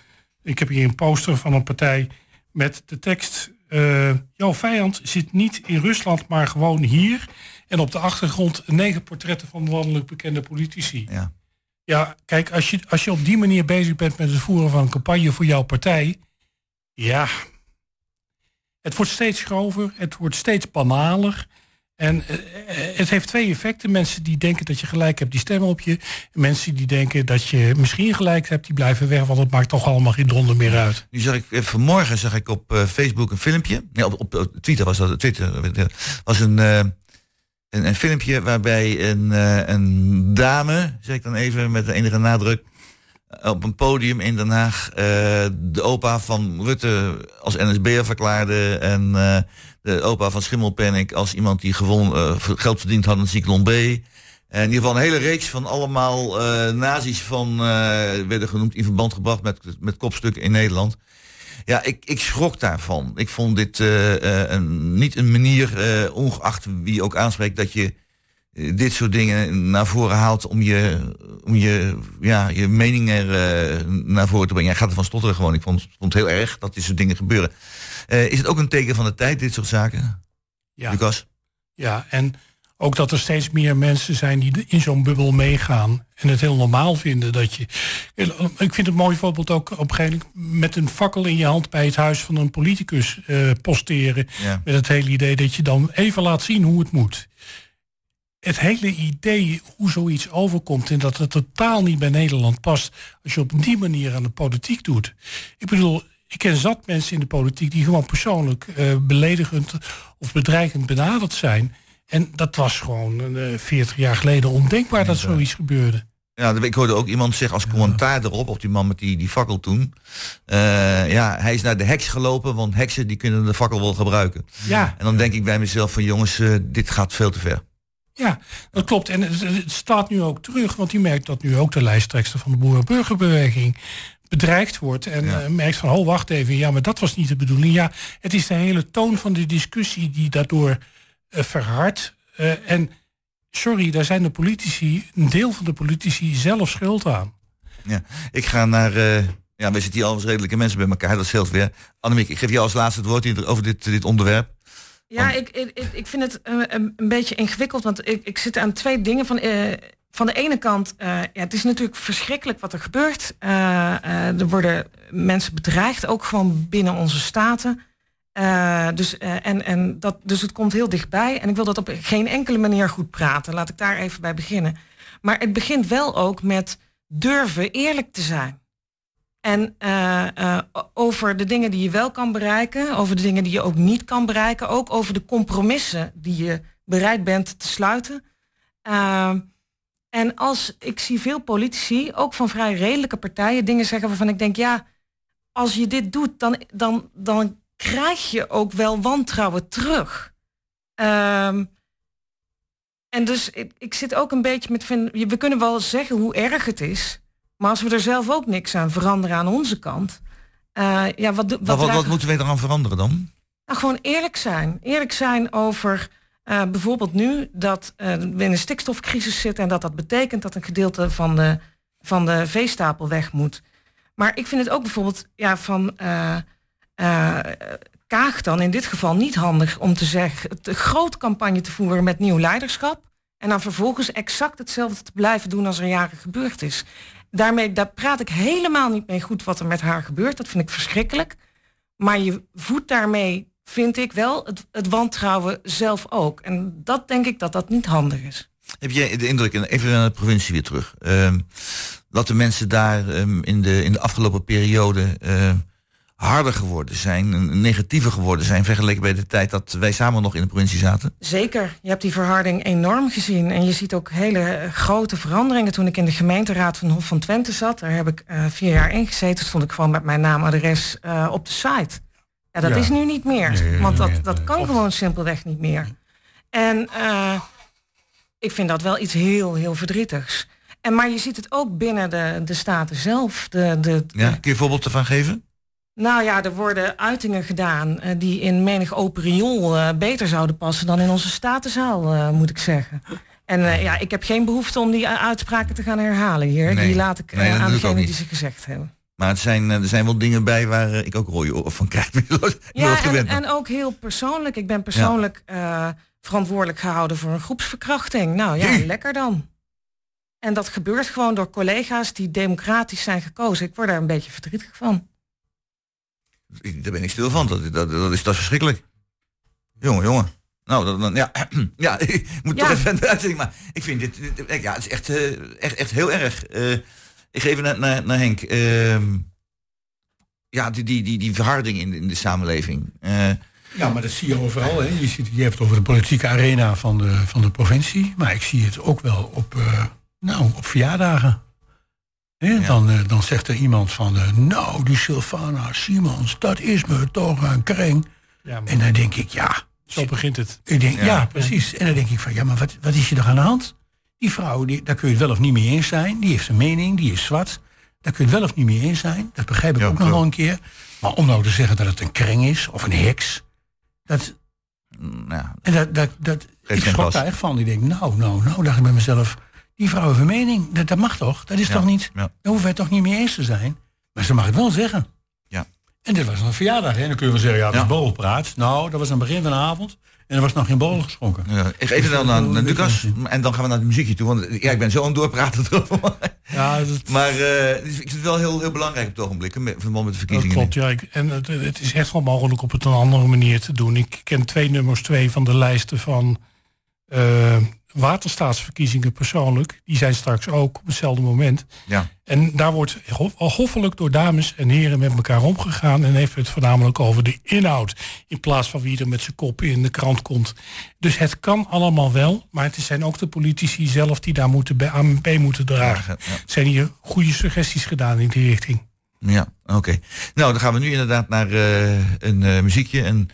Ik heb hier een poster van een partij met de tekst: eh, jouw vijand zit niet in Rusland, maar gewoon hier. En op de achtergrond negen portretten van landelijk bekende politici. Ja. Ja, kijk, als je, als je op die manier bezig bent met het voeren van een campagne voor jouw partij, ja, het wordt steeds grover, het wordt steeds banaler. En eh, eh, het heeft twee effecten. Mensen die denken dat je gelijk hebt, die stemmen op je. En mensen die denken dat je misschien gelijk hebt, die blijven weg, want het maakt toch allemaal geen donder meer uit. Nu zag ik eh, vanmorgen zag ik op Facebook een filmpje. Nee, op, op, Twitter was dat. Twitter was een, een, filmpje waarbij een, een dame, zeg ik dan even met de enige nadruk, op een podium in Den Haag eh, de opa van Rutte als NSB'er verklaarde en eh, de opa van Schimmelpenninck als iemand die gewoon eh, geld verdiend had aan Cyclone B. En in ieder geval een hele reeks van allemaal nazi's van, werden genoemd in verband gebracht met, met kopstukken in Nederland. Ja, ik, ik schrok daarvan. Ik vond dit een, niet een manier, ongeacht wie ook aanspreekt, dat je dit soort dingen naar voren haalt om je, om je, ja, je mening er eh, naar voren te brengen. Jij gaat ervan stotteren gewoon. Ik vond, vond het heel erg dat dit soort dingen gebeuren. Eh, is het ook een teken van de tijd, dit soort zaken, Ja. Lucas? Ja, en ook dat er steeds meer mensen zijn die in zo'n bubbel meegaan en het heel normaal vinden dat je. Ik vind het mooi voorbeeld ook op een gegeven moment met een fakkel in je hand bij het huis van een politicus eh, posteren. Ja. Met het hele idee dat je dan even laat zien hoe het moet. Het hele idee hoe zoiets overkomt en dat het totaal niet bij Nederland past als je op die manier aan de politiek doet. Ik bedoel, ik ken zat mensen in de politiek die gewoon persoonlijk eh, beledigend of bedreigend benaderd zijn. En dat was gewoon eh 40 jaar geleden ondenkbaar dat zoiets gebeurde. Ja, ik hoorde ook iemand zeggen als commentaar erop, op die man met die, die fakkel toen. eh, ja, hij is naar de heks gelopen, want heksen die kunnen de fakkel wel gebruiken. Ja, En dan denk ik bij mezelf van jongens, dit gaat veel te ver. Ja, dat klopt. En het, staat nu ook terug, want je merkt dat nu ook de lijsttrekster van de boerenburgerbeweging bedreigd wordt en Ja. eh, merkt van, oh wacht even, ja, maar dat was niet de bedoeling. Ja, het is de hele toon van de discussie die daardoor verhardt. Eh, en sorry, daar zijn de politici, een deel van de politici zelf schuld aan. Ja. Ik ga naar, ja, we zitten hier al redelijke mensen bij elkaar, dat scheelt weer. Annemiek, ik geef jou als laatste het woord hier over dit, dit onderwerp. Ja, ik, ik, ik- vind het eh, een, een beetje ingewikkeld, want ik, ik zit aan twee dingen. Van, eh, van de ene kant, eh, ja, het is natuurlijk verschrikkelijk wat er gebeurt. Eh, eh, er worden mensen bedreigd, ook gewoon binnen onze staten. Eh, dus, eh, en, en dat, dus het komt heel dichtbij. En ik wil dat op geen enkele manier goed praten. Laat ik daar even bij beginnen. Maar het begint wel ook met durven eerlijk te zijn. En eh, eh, over de dingen die je wel kan bereiken, over de dingen die je ook niet kan bereiken, ook over de compromissen die je bereid bent te sluiten. Ehm, en als ik zie veel politici, ook van vrij redelijke partijen, dingen zeggen waarvan ik denk, ja, als je dit doet, dan, dan, dan krijg je ook wel wantrouwen terug. Ehm, en dus ik, zit ook een beetje met... Van, we kunnen wel zeggen hoe erg het is... maar als we er zelf ook niks aan veranderen aan onze kant... eh, ja, wat, Wat, wat, wat dragen- moeten we eraan veranderen dan? nou, gewoon eerlijk zijn. Eerlijk zijn over eh, bijvoorbeeld nu dat eh, we in een stikstofcrisis zitten en dat dat betekent dat een gedeelte van de, van de veestapel weg moet. Maar ik vind het ook bijvoorbeeld ja, van Kaag dan in dit geval niet handig om te zeggen, een groot campagne te voeren met nieuw leiderschap. En dan vervolgens exact hetzelfde te blijven doen als er jaren gebeurd is. Daarmee daar praat ik helemaal niet mee goed wat er met haar gebeurt. Dat vind ik verschrikkelijk. Maar je voedt daarmee, vind ik wel, het, wantrouwen zelf ook. En dat denk ik dat dat niet handig is. Heb jij de indruk, en even naar de provincie weer terug, ehm, dat de mensen daar ehm, in, de, in de afgelopen periode ehm, harder geworden zijn, en negatiever geworden zijn, vergeleken bij de tijd dat wij samen nog in de provincie zaten? Zeker, je hebt die verharding enorm gezien. En je ziet ook hele eh, grote veranderingen. Toen ik in de gemeenteraad van Hof van Twente zat, daar heb ik eh, vier jaar in gezeten, stond ik gewoon met mijn naam adres eh, op de site. Ja, dat Ja. is nu niet meer. Nee, want dat, dat nee. kan gewoon simpelweg niet meer. En eh, ik vind dat wel iets heel, heel verdrietigs. En, maar je ziet het ook binnen de, de staten zelf. De, de, Ja? Kun je een voorbeeld ervan geven? Nou ja, er worden uitingen gedaan eh, die in menig open riool eh, beter zouden passen dan in onze statenzaal, eh, moet ik zeggen. En ja, ik heb geen behoefte om die uitspraken te gaan herhalen hier. Nee. Die laat ik Nee, aan doe ik ook degene niet. die ze gezegd hebben. Maar het zijn, er zijn wel dingen bij waar ik ook rode oren van krijg. (laughs) Ja, en, ook heel persoonlijk. Ik ben persoonlijk verantwoordelijk gehouden voor een groepsverkrachting. Nou ja, Jee. lekker dan. En dat gebeurt gewoon door collega's die democratisch zijn gekozen. Ik word daar een beetje verdrietig van. Ik- Daar ben ik stil van. Dat, dat, dat, is, dat is verschrikkelijk. Jongen, jongen. Nou, dan, dan- ja, (clears throat) ja, (laughs) ik moet Ja. toch even uitzending. Maar ik vind dit, dit- ja, het is echt, eh, echt, echt heel erg. Eh, ik geef even naar, naar, naar Henk. Ehm, ja, die, die, die, die verharding in, de- in de samenleving. Eh, Ja, maar dat zie je overal. Hè. Je, ziet, je hebt het over de politieke arena van de, van de provincie. Maar ik zie het ook wel op, eh, nou, op verjaardagen. Dan, eh, dan zegt er iemand van... eh, nou, die Sylvana Simons, dat is me toch een kring. Ja, maar En dan denk ik, ja... zo begint het. Ik denk, Ja. ja. precies. En dan denk ik van, ja, maar wat, wat is je er aan de hand? Die vrouw, die, daar kun je het wel of niet mee eens zijn. Die heeft een mening, die is zwart. Daar kun je het wel of niet mee eens zijn. Dat begrijp ik Ja, ook nog wel een keer. Maar om nou te zeggen dat het een kring is of een heks... Dat, nou, en dat, dat, dat, ik schrok daar echt van. Ik denk, nou, nou, nou, dacht ik bij mezelf... Die vrouw een mening. Dat, dat mag toch? Dat is Ja, toch niet... ja. Daar hoeven wij toch niet mee eens te zijn? Maar ze mag het wel zeggen. Ja. En dit was een verjaardag. Hè? Dan kun je wel zeggen, ja, dat is borrelpraat. Nou, dat was aan het begin van de avond. En er was nog geen borrel geschonken. ja, even dan naar, naar Lucas. En dan gaan we naar het muziekje toe. Want ja, ik ben zo aan het doorpraten. (laughs) Ja, dat, Maar eh, ik vind het wel heel, heel belangrijk op het ogenblik. met- Verband met de dat verkiezingen. klopt. Ja, ik, en het, het is echt wel mogelijk op het een andere manier te doen. Ik ken twee nummers twee van de lijsten van eh, waterstaatsverkiezingen persoonlijk. Die zijn straks ook op hetzelfde moment. Ja. En daar wordt al hoffelijk door dames en heren met elkaar omgegaan. En heeft het voornamelijk over de inhoud. In plaats van wie er met zijn kop in de krant komt. Dus het kan allemaal wel. Maar het zijn ook de politici zelf die daar moeten bij, aan moeten dragen. Ja. Zijn hier goede suggesties gedaan in die richting. Ja, oké. Nou, dan gaan we nu inderdaad naar eh, een eh, muziekje. En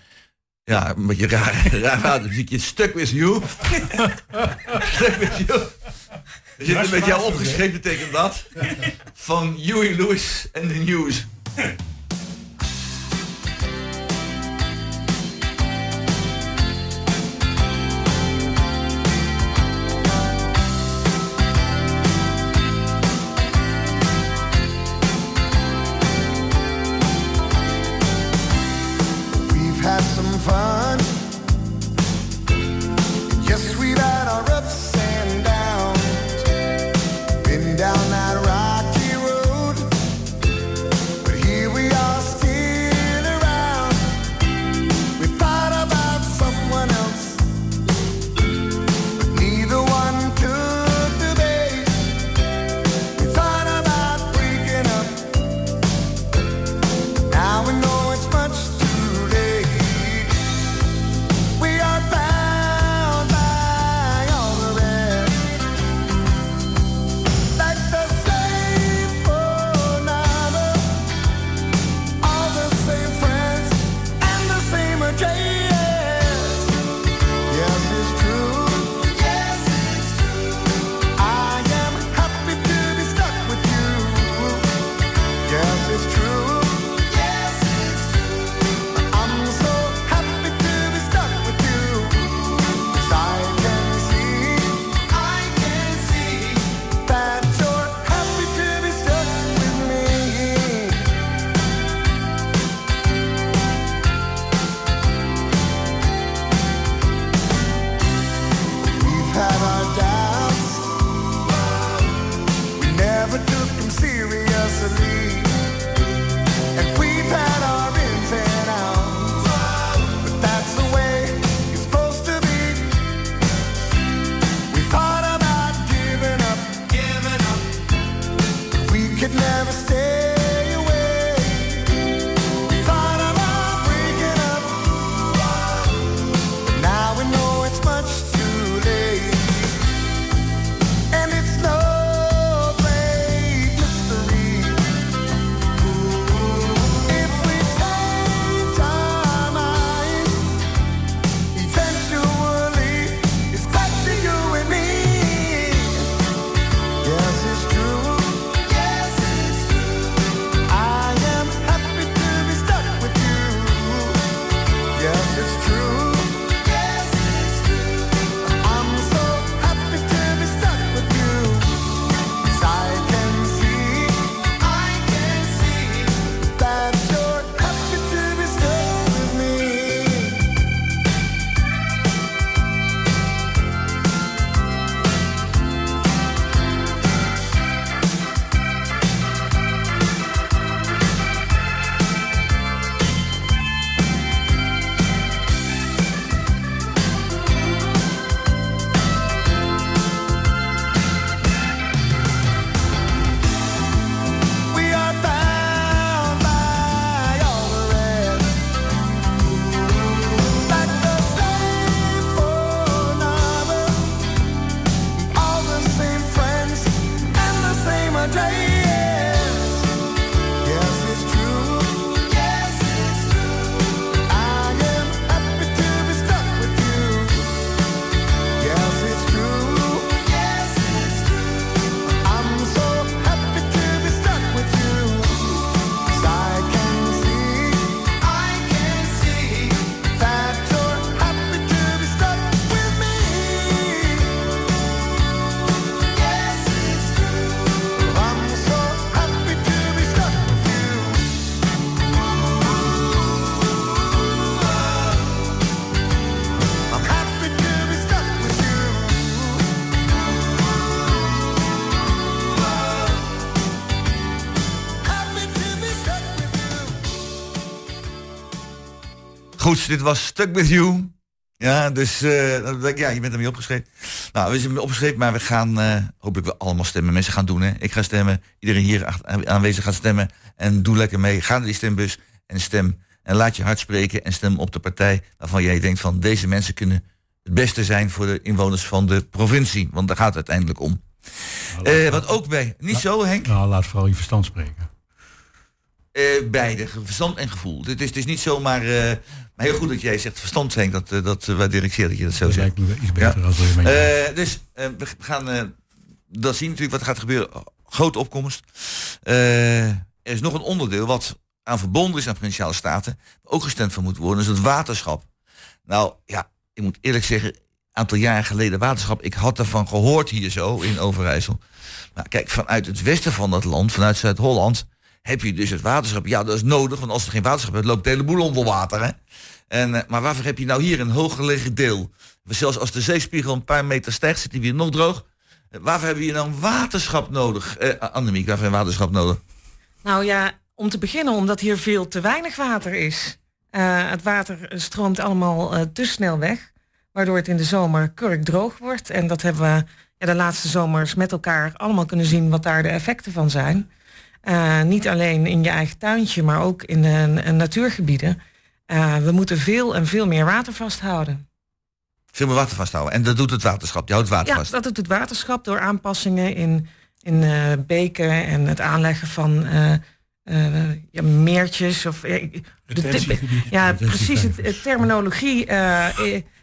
ja, een beetje raar, (laughs) raar, raar muziekje. Stuck with (laughs) you. Stuck with you. Er zit een beetje jou opgeschreven, betekent dat. Van Huey Lewis en The News. Goed, dit was Stuck With You. Ja, dus ik, ja, je bent ermee opgeschreven. Nou, we zijn opgeschreven, maar we gaan eh, hopelijk wel allemaal stemmen. Mensen gaan doen, hè. Ik ga stemmen. Iedereen hier aanwezig gaat stemmen. En doe lekker mee. Ga naar die stembus en stem. En laat je hart spreken en stem op de partij waarvan jij denkt van deze mensen kunnen het beste zijn voor de inwoners van de provincie. Want daar gaat het uiteindelijk om. Eh, wat ook bij, niet zo Henk, Nou, laat vooral je verstand spreken. Beide, verstand en gevoel. Het is, het is niet zomaar, maar heel goed dat jij zegt verstand Henk, dat, eh, dat eh, waardeer ik zeer dat je dat zo Dat zegt. lijkt me iets beter als met Eh, dus we gaan dat zien natuurlijk wat er gaat gebeuren. Grote opkomst. Er is nog een onderdeel wat aan verbonden is aan provinciale staten. Ook gestemd van moet worden. Is het waterschap. Nou ja, ik moet eerlijk zeggen. Een aantal jaren geleden waterschap. Ik had ervan gehoord hier zo in Overijssel. Maar kijk, vanuit het westen van dat land, vanuit Zuid-Holland. Heb je dus het waterschap. Ja, dat is nodig. Want als er geen waterschap is, loopt de hele boel onder water. Hè? En, eh, maar waarvoor heb je nou hier een hooggelegen deel? Zelfs als de zeespiegel een paar meter stijgt, zit hij weer nog droog. Eh, Waarvoor hebben we hier dan waterschap nodig? Eh Annemiek, waarvoor we waterschap nodig? Nou ja, om te beginnen omdat hier veel te weinig water is. Het water stroomt allemaal te snel weg, waardoor het in de zomer kurkdroog wordt. En dat hebben we ja, de laatste zomers met elkaar allemaal kunnen zien wat daar de effecten van zijn. Eh, niet alleen in je eigen tuintje, maar ook in de eh, natuurgebieden. Eh, we moeten veel en veel meer water vasthouden. Veel meer water vasthouden. En dat doet het waterschap. Die houdt het water Ja, vast. dat doet het waterschap door aanpassingen in, in eh, beken en het aanleggen van eh, eh, ja, meertjes. Of, de- Retentiegebieden. ja, precies. Het, het terminologie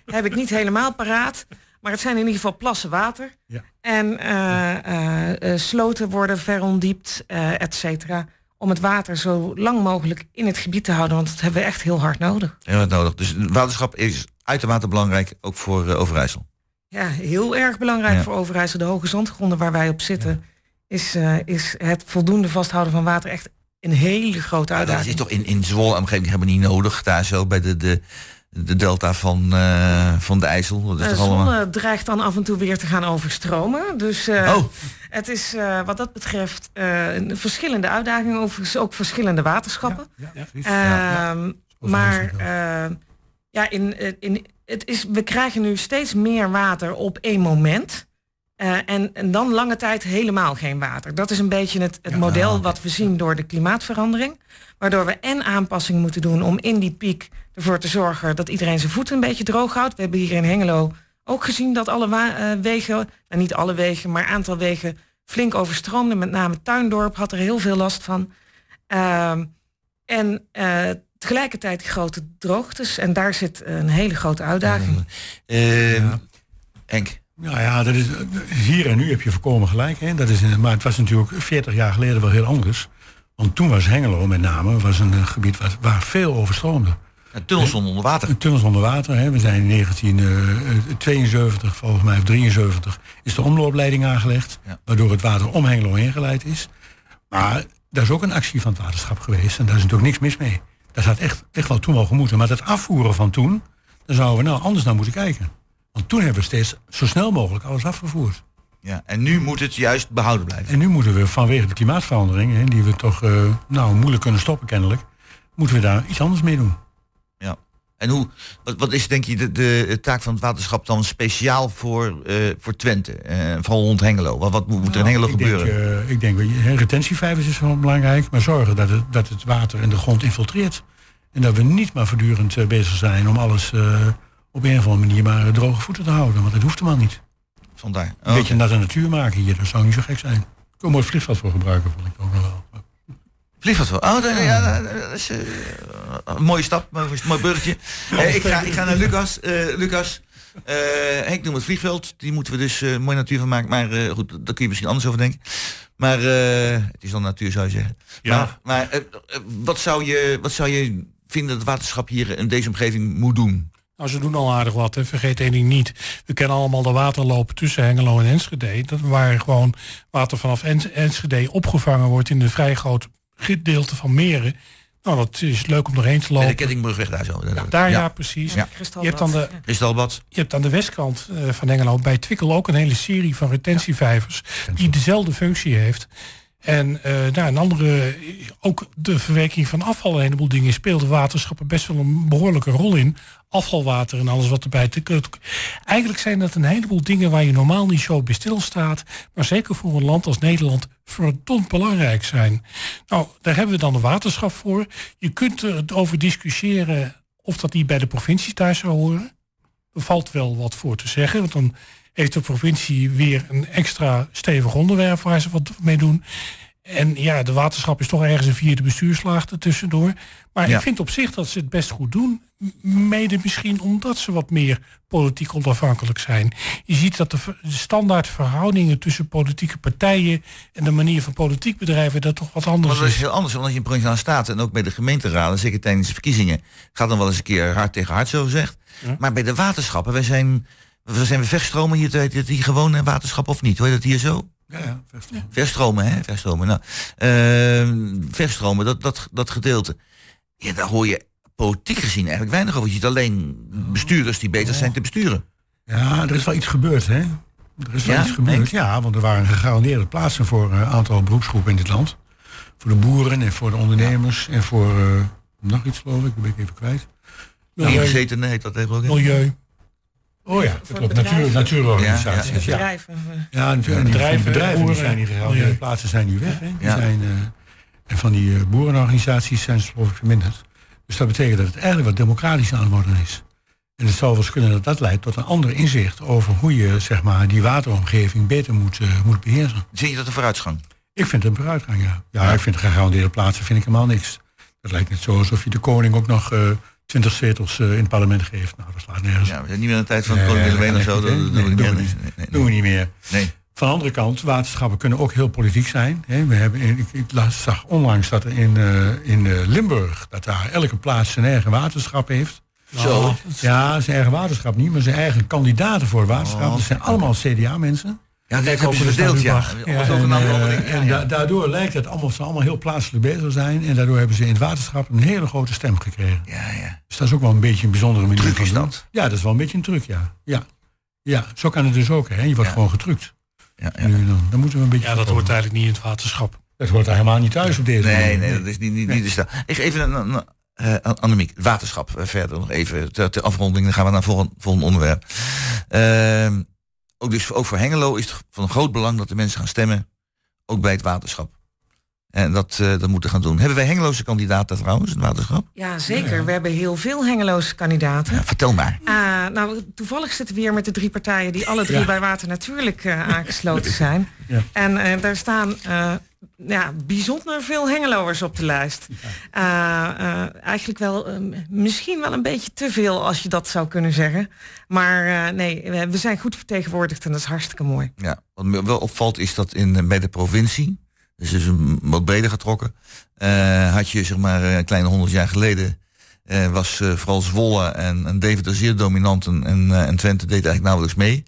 heb ik niet helemaal paraat. Maar het zijn in ieder geval plassen water. Ja. En eh, eh, eh, sloten worden verondiept, eh et cetera. Om het water zo lang mogelijk in het gebied te houden. Want dat hebben we echt heel hard nodig. Heel wat nodig. Dus waterschap is uitermate belangrijk, ook voor Overijssel. Ja, heel erg belangrijk Ja. voor Overijssel. De hoge zandgronden waar wij op zitten, is, is het voldoende vasthouden van water echt een hele grote Ja, dat uitdaging. is toch in, in Zwolle omgeving hebben we niet nodig. Daar zo bij de, de, de delta van, eh, van de IJssel. Dat is Eh, toch allemaal... Zwolle dreigt dan af en toe weer te gaan overstromen. Dus eh, Oh, het is eh, wat dat betreft eh, een verschillende uitdagingen, overigens ook verschillende waterschappen. Ja. Ehm, maar eh, ja, in, eh, in, het is, we krijgen nu steeds meer water op één moment. Eh, en, en dan lange tijd helemaal geen water. Dat is een beetje het, het Ja, model wat we zien door de klimaatverandering. Waardoor we en aanpassing moeten doen om in die piek ervoor te zorgen dat iedereen zijn voeten een beetje droog houdt. We hebben hier in Hengelo ook gezien dat alle wa- eh, wegen, nou niet alle wegen, maar een aantal wegen flink overstroomden. Met name Tuindorp had er heel veel last van. Ehm, en eh, tegelijkertijd die grote droogtes. En daar zit een hele grote uitdaging. Ja. Henk. Nou ja, dat is, hier en nu heb je voorkomen gelijk. Hè? Dat is, maar het was natuurlijk 40 jaar geleden wel heel anders. Want toen was Hengelo met name was een eh, gebied waar, waar veel overstroomde. Een tunnel stond onder water. Een tunnels onder water. Hè. We zijn in 1972, volgens mij, of 73, is de omloopleiding aangelegd. Ja. Waardoor het water om Hengelo heen geleid is. Maar daar is ook een actie van het waterschap geweest. En daar is natuurlijk niks mis mee. Dat had echt, echt wel toen wel gemoeten. Maar dat afvoeren van toen, daar zouden we nou anders naar moeten kijken. Want toen hebben we steeds zo snel mogelijk alles afgevoerd. Ja. En nu moet het juist behouden blijven. En nu moeten we vanwege de klimaatverandering, hè, die we toch eh, nou, moeilijk kunnen stoppen kennelijk, moeten we daar iets anders mee doen. Ja. En hoe, wat, wat is denk je de, de taak van het waterschap dan speciaal voor, eh, voor Twente? eh vooral rond Hengelo. Wat, wat moet er in Hengelo Nou, ik gebeuren? Denk, ik denk, retentievijvers is wel belangrijk, maar zorgen dat het, dat het water in de grond infiltreert. En dat we niet maar voortdurend bezig zijn om alles op een of andere manier maar eh, droge voeten te houden. Want dat hoeft helemaal niet. Vandaar. Een Oh, beetje naar de natuur maken hier, dat zou niet zo gek zijn. Ik kan een mooi vliegveld voor gebruiken, vond ik ook nog wel. Vliegveld wel. Oh, dat, ja, dat is eh, een mooie stap, mooi, mooi burgertje. (laughs) Eh, ik, ga, ik ga naar Lucas. Eh, Lucas, eh, Henk noemt het vliegveld. Die moeten we dus eh mooi natuur van maken. Maar eh, goed, daar kun je misschien anders over denken. Maar eh, het is dan natuur, zou je zeggen. Ja. Maar, maar wat, zou je, wat zou je vinden dat het waterschap hier in deze omgeving moet doen? Nou, ze doen al aardig wat. Hè. Vergeet één ding niet. We kennen allemaal de waterlopen tussen Hengelo en Enschede. Dat waar gewoon water vanaf Ens- Enschede opgevangen wordt in de vrij grote gedeelte van meren. Nou, dat is leuk om doorheen te Bij de lopen. Kettingbrugweg daar zo. Daar ja, ja. precies. Ja. Je hebt dan de, je hebt aan de westkant eh, van Hengelo bij Twickel ook een hele serie van retentievijvers die dezelfde functie heeft. En eh, nou, een andere, ook de verwerking van afval, een heleboel dingen speelden waterschappen best wel een behoorlijke rol in. Afvalwater en alles wat erbij te. Eigenlijk zijn dat een heleboel dingen waar je normaal niet zo bij stilstaat, maar zeker voor een land als Nederland verdomd belangrijk zijn. Nou, daar hebben we dan een waterschap voor. Je kunt erover discussiëren of dat niet bij de provincie thuis zou horen. Er valt wel wat voor te zeggen, want dan heeft de provincie weer een extra stevig onderwerp waar ze wat mee doen. En ja, de waterschap is toch ergens een vierde bestuurslaag ertussendoor. Maar Ja. ik vind op zich dat ze het best goed doen. Mede misschien omdat ze wat meer politiek onafhankelijk zijn. Je ziet dat de, standaard verhoudingen tussen politieke partijen en de manier van politiek bedrijven dat toch wat anders Maar dat is is. heel anders, als je in provinciale staten en ook bij de gemeenteraden, zeker tijdens de verkiezingen, gaat dan wel eens een keer hard tegen hard zo gezegd. Maar bij de waterschappen, wij zijn, we zijn we verstromen hier, heet het hier gewoon waterschap of niet? Hoe heet dat hier zo? Ja, ja, verstaan. Verstromen, hè? Verstromen. Nou, ehm, verstromen, dat, dat, dat gedeelte. Ja, daar hoor je politiek gezien eigenlijk weinig over. Je ziet alleen bestuurders die beter zijn te besturen. Ja, er is wel iets gebeurd, hè? Er is wel Ja? iets gebeurd, Denk? ja, want er waren gegarandeerde plaatsen voor een aantal beroepsgroepen in dit land. Voor de boeren en voor de ondernemers en voor eh, nog iets geloof ik, dat ben ik even kwijt. Milieu. Heet dat hè? Milieu. Oh ja, Voor dat klopt. Natuur, natuurorganisaties. Ja, ja. Bedrijven. Ja, en die, Bedrijven, bedrijven, bedrijven die boeren, zijn die gehaald. plaatsen zijn nu weg. Hè. Die Ja. zijn, eh, en van die eh, boerenorganisaties zijn ze geloof ik verminderd. Dus dat betekent dat het eigenlijk wat democratischer aan het worden is. En het zou wel eens kunnen dat dat leidt tot een ander inzicht over hoe je zeg maar, die wateromgeving beter moet, eh, moet beheersen. Zie je dat een vooruitgang? Ik vind het een vooruitgang, ja. Ja, ik vind gegarandeerde plaatsen vind ik helemaal niks. Dat lijkt net zo alsof je de koning ook nog eh, twintig zetels eh, in het parlement geeft. Nou, dat slaat nergens. Ja, we zijn niet meer in de tijd van koning dat Willem of zo. Dat, doen we niet meer. Nee, nee, doen we niet meer. nee. Van de andere kant, waterschappen kunnen ook heel politiek zijn. We hebben, in- ik, ik zag onlangs dat er in, eh, in eh, Limburg, dat daar elke plaats zijn eigen waterschap heeft. Zo. Ja, zijn eigen waterschap niet, maar zijn eigen kandidaten voor waterschap. Oh, dat zijn allemaal CDA-mensen. Ja, dat hebben ze ook verdeeld, ja. En, eh, daardoor lijkt het allemaal, ze allemaal heel plaatselijk bezig zijn. En daardoor hebben ze in het waterschap een hele grote stem gekregen. Ja, ja. Dus dat is ook wel een beetje een bijzondere manier Truc van is dat. Ja, dat is wel een beetje een truc, ja. Ja, ja zo kan het dus ook. Hè. Je wordt Ja. gewoon getrukt. ja, ja. Nu, dan, dan moeten we een beetje... Ja, dat hoort eigenlijk niet in het waterschap. Dat hoort daar helemaal niet thuis op deze Nee, manier. nee, dat is niet, niet, niet de stijl. Ik even een, een, eh, Annemiek, waterschap eh, verder nog even ter, ter afronding. Dan gaan we naar het volgende, volgende onderwerp. Ehm, ook, dus, ook voor Hengelo is het van groot belang dat de mensen gaan stemmen. Ook bij het waterschap. En dat, eh, dat moeten gaan doen. Hebben wij Hengeloze kandidaten trouwens, het waterschap? Ja, zeker. We hebben heel veel Hengeloze kandidaten. Ja, vertel maar. Ah, nou, toevallig zitten we hier met de drie partijen die alle drie Ja. bij Water Natuurlijk eh, aangesloten zijn. Ja. En eh, daar staan eh, ja, bijzonder veel Hengeloers op de lijst. Eigenlijk wel, eh, misschien wel een beetje te veel als je dat zou kunnen zeggen. Maar eh, nee, we we zijn goed vertegenwoordigd en dat is hartstikke mooi. Ja, wat me wel opvalt is dat in, bij de provincie, dus is een wat breder getrokken, eh, had je zeg maar een kleine honderd jaar geleden, eh, was eh, vooral Zwolle en, en Deventer zeer dominant en, en, eh, en Twente deed eigenlijk nauwelijks mee.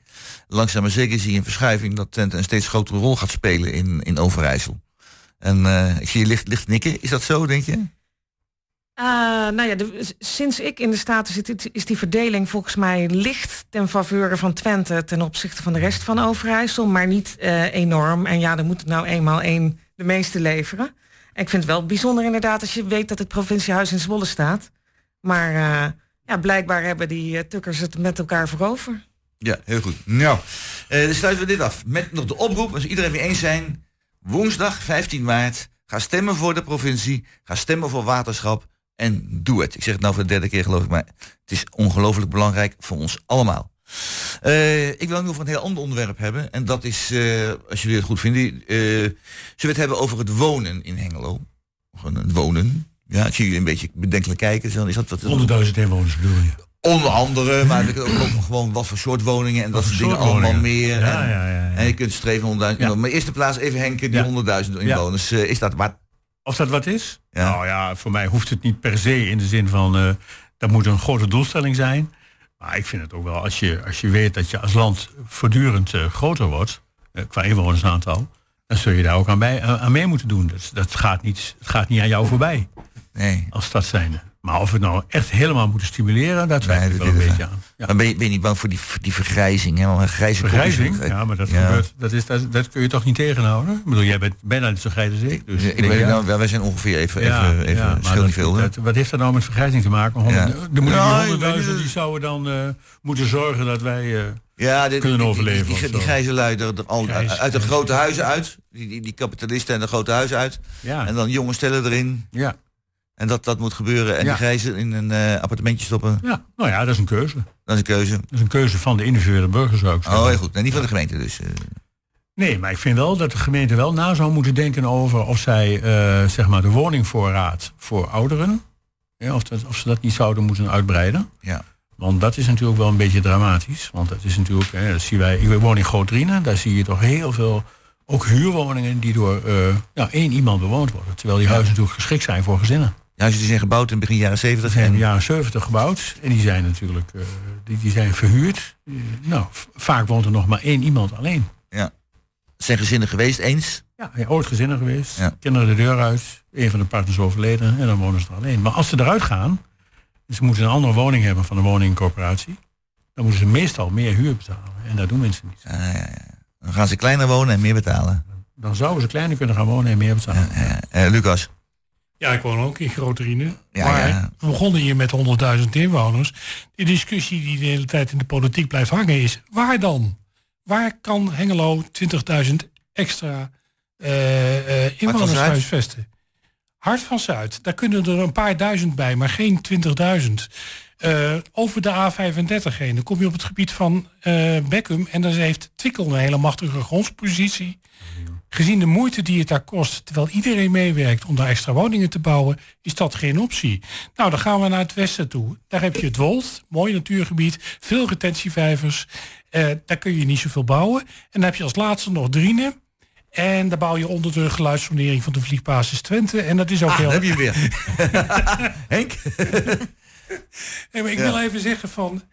Langzaam maar zeker zie je een verschuiving dat Twente een steeds grotere rol gaat spelen in, in Overijssel. En eh, ik zie je licht, licht nikken, is dat zo denk je? Eh, nou ja, de- sinds ik in de Staten zit, is die verdeling volgens mij licht ten faveur van Twente ten opzichte van de rest van Overijssel, maar niet eh, enorm. En ja, dan moet nou eenmaal één de meeste leveren. En ik vind het wel bijzonder inderdaad als je weet dat het provinciehuis in Zwolle staat. Maar eh, ja, blijkbaar hebben die eh, tukkers het met elkaar voorover. Ja, heel goed. Nou, dan sluiten we dit af met nog de oproep, als iedereen weer eens zijn. Woensdag 15 maart, ga stemmen voor de provincie, ga stemmen voor waterschap en doe het. Ik zeg het nou voor de derde keer geloof ik, maar het is ongelooflijk belangrijk voor ons allemaal. Eh, ik wil nu over een heel ander onderwerp hebben. En dat is, eh, als jullie het goed vinden, eh, zullen we het hebben over het wonen in Hengelo. Gewoon het wonen. Ja, ik zie jullie een beetje bedenkelijk kijken. Zo, Is dat wat, 100.000 inwoners bedoel je? Onder andere, maar ook gewoon wat voor soort woningen en dat Wat soort voor dingen allemaal meer. Ja, en, ja, ja, en je kunt streven 100.000 Ja. inwoners. Maar eerste plaats even Henke, die Ja. 100.000 inwoners. Is dat wat? Of dat wat is? Ja. Nou ja, voor mij hoeft het niet per se in de zin van... eh, dat moet een grote doelstelling zijn. Maar ik vind het ook wel, als je, als je weet dat je als land voortdurend eh, groter wordt... eh, qua inwonersaantal... dan zul je daar ook aan, bij, aan mee moeten doen. Dat, dat gaat, niet, het gaat niet aan jou voorbij Nee. als stad zijnde. Maar of we het nou echt helemaal moeten stimuleren, dat twijfel ik wel een beetje aan. Ja. Dan ben je, ben je niet bang voor die, die vergrijzing, hè? Want een grijze Vergrijzing? Ja, maar dat, Ja. Gebeurt, dat, is, dat, dat kun je toch niet tegenhouden? Ik bedoel, jij bent bijna net zo grijs als ik. Dus Ik weet, ja, nou, wij zijn ongeveer even, ja, even, even ja, maar niet veel. dat, wat heeft dat nou met vergrijzing te maken? Honderd-. De ik honderdduizend die zouden dan eh, moeten zorgen dat wij... eh, Ja, die, kunnen overleven Die, die, die grijze lui er, er al, Grijs, uit de grote huizen uit. Die, die, die kapitalisten en de grote huizen uit. ja, En dan jonge stellen erin. ja, En dat, dat moet gebeuren. En Ja. die grijzen in een eh, appartementje stoppen. ja, nou ja, dat is een keuze. Dat Dat is een keuze. is een keuze van de individuele burger, zou ik zeggen. Oh, heel goed. Nee, niet van de gemeente dus. eh. Nee, maar ik vind wel dat de gemeente wel na zou moeten denken over of zij eh, zeg maar de woningvoorraad voor ouderen, ja, of, dat, of ze dat niet zouden moeten uitbreiden. Ja. Want dat is natuurlijk wel een beetje dramatisch. Want dat is natuurlijk, hè, dat zien wij, ik woon in Groot-Rienen, daar zie je toch heel veel, ook huurwoningen die door nou, één iemand bewoond worden. Terwijl die huizen natuurlijk geschikt zijn voor gezinnen. Ja, die zijn gebouwd in begin jaren Die 70. zijn in de En, jaren 70 gebouwd en die zijn natuurlijk eh, die, die zijn verhuurd. Eh, nou, vaak woont er nog maar één iemand alleen. zijn gezinnen geweest eens. Ja, ja, ooit gezinnen geweest. Ja. Kinderen de deur uit. Een van de partners overleden. En dan wonen ze er alleen. Maar als ze eruit gaan. Ze moeten een andere woning hebben van de woningcorporatie. Dan moeten ze meestal meer huur betalen. En dat doen mensen niet. Ja, ja, ja. Dan gaan ze kleiner wonen en meer betalen. Dan zouden ze kleiner kunnen gaan wonen en meer betalen. Ja, ja. Eh, Lucas. Ja, ik woon ook in Groterine. Ja, maar ja. we begonnen hier met 100.000 inwoners. Die discussie die de hele tijd in de politiek blijft hangen is... waar dan? Waar kan Hengelo 20.000 extra eh, eh, inwoners huisvesten? Hart van Zuid, daar kunnen er een paar duizend bij, maar geen 20.000. Eh, over de A35 heen, dan kom je op het gebied van Beckum... en dan heeft Twickel een hele machtige grondspositie... Gezien de moeite die het daar kost, terwijl iedereen meewerkt om daar extra woningen te bouwen, is dat geen optie. Nou, dan gaan we naar het westen toe. Daar heb je het Wold, mooi natuurgebied, veel retentievijvers. Eh, daar kun je niet zoveel bouwen. En dan heb je als laatste nog Drienen. En daar bouw je onder de geluidsvernering van de vliegbasis Twente. En dat is ook Ah, heel... heb je (laughs) weer. (laughs) Henk? Nee, maar ik Ja. wil even zeggen van...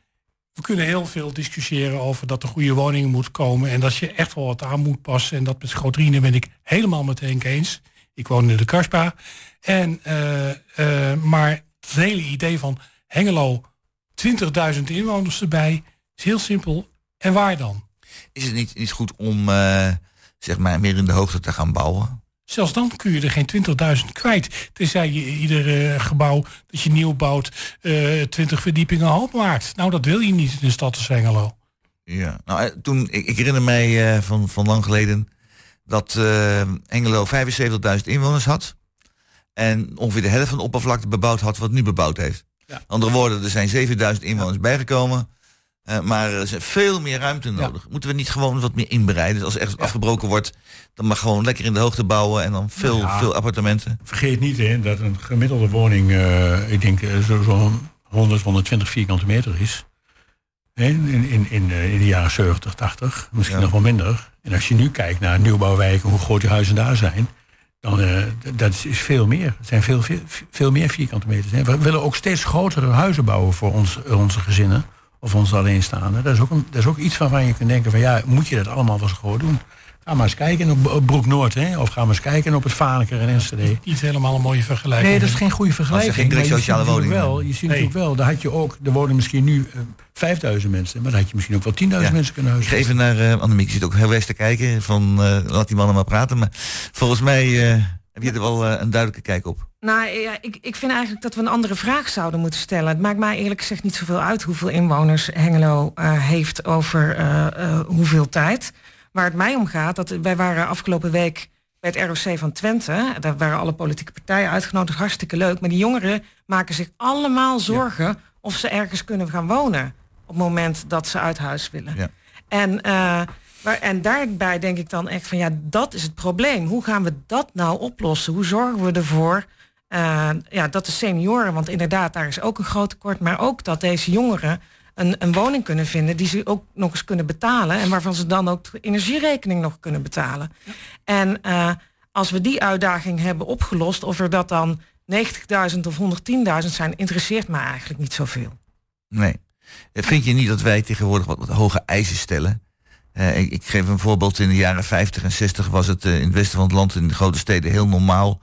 We kunnen heel veel discussiëren over dat er goede woningen moet komen... en dat je echt wel wat aan moet passen. En dat met Schootrine ben ik helemaal met Henk eens. Ik woon in de Karspa. En, eh, eh, maar het hele idee van Hengelo 20.000 inwoners erbij... is heel simpel. En waar dan? Is het niet, niet goed om eh, zeg maar meer in de hoogte te gaan bouwen? Zelfs dan kun je er geen 20.000 kwijt. Tenzij je ieder eh, gebouw dat je nieuw bouwt... eh 20 verdiepingen hoog maakt. Nou, dat wil je niet in een stad als Hengelo. Ja. Nou, eh, toen, ik, ik herinner mij van, van lang geleden dat Engelo 75.000 inwoners had. En ongeveer de helft van de oppervlakte bebouwd had wat nu bebouwd heeft. Ja. Andere woorden, er zijn 7000 inwoners bijgekomen. Eh, maar er is veel meer ruimte nodig. Moeten we niet gewoon wat meer inbreiden? Dus als echt afgebroken wordt, dan maar gewoon lekker in de hoogte bouwen en dan veel, Ja. veel appartementen. Vergeet niet hè, dat een gemiddelde woning, eh, ik denk eh, zo- zo'n 100, 120 vierkante meter is. In, in, in, in de jaren 70, 80, misschien nog wel minder. En als je nu kijkt naar nieuwbouwwijken, hoe groot die huizen daar zijn, dan d- dat is, is veel meer. Het zijn veel, veel, veel meer vierkante meters. Hè. We willen ook steeds grotere huizen bouwen voor ons, onze gezinnen of onze alleenstaanden. Dat is, ook een, dat is ook iets waarvan je kunt denken van ja, moet je dat allemaal wel zo groot doen? Ga maar eens kijken op, op Broek Noord, hè? of ga maar eens kijken op het Vaneker in Enschede. Niet helemaal een mooie vergelijking. Nee, dat is geen goede vergelijking. geen direct je sociale. Wel, je ziet Nee. natuurlijk wel, daar had je ook, er wonen misschien nu eh, 5000 mensen, maar daar had je misschien ook wel 10.000 Ja. mensen kunnen huizen. even naar uh, Annemiek, die zit ook heel wijs te kijken. Van eh, laat die mannen maar praten. Maar volgens mij eh, heb je er wel eh, een duidelijke kijk op. Nou, ja, ik, ik vind eigenlijk dat we een andere vraag zouden moeten stellen. Het maakt mij eerlijk gezegd niet zoveel uit hoeveel inwoners Hengelo eh, heeft over eh, hoeveel tijd. Waar het mij om gaat, dat wij waren afgelopen week bij het ROC van Twente. Daar waren alle politieke partijen uitgenodigd, hartstikke leuk. Maar die jongeren maken zich allemaal zorgen of ze ergens kunnen gaan wonen. Op het moment dat ze uit huis willen. Ja. En, maar, en daarbij denk ik dan echt van ja, dat is het probleem. Hoe gaan we dat nou oplossen? Hoe zorgen we ervoor eh, ja, dat de senioren, want inderdaad, daar is ook een groot tekort, maar ook dat deze jongeren een, een woning kunnen vinden die ze ook nog eens kunnen betalen en waarvan ze dan ook de energierekening nog kunnen betalen. En eh, als we die uitdaging hebben opgelost, of er dat dan 90.000 of 110.000 zijn, interesseert mij eigenlijk niet zoveel. Nee. Eh, Vind je niet dat wij tegenwoordig wat, wat hoge eisen stellen? Eh, ik, ik geef een voorbeeld. In de jaren 50 en 60 was het eh, in het westen van het land, in de grote steden, heel normaal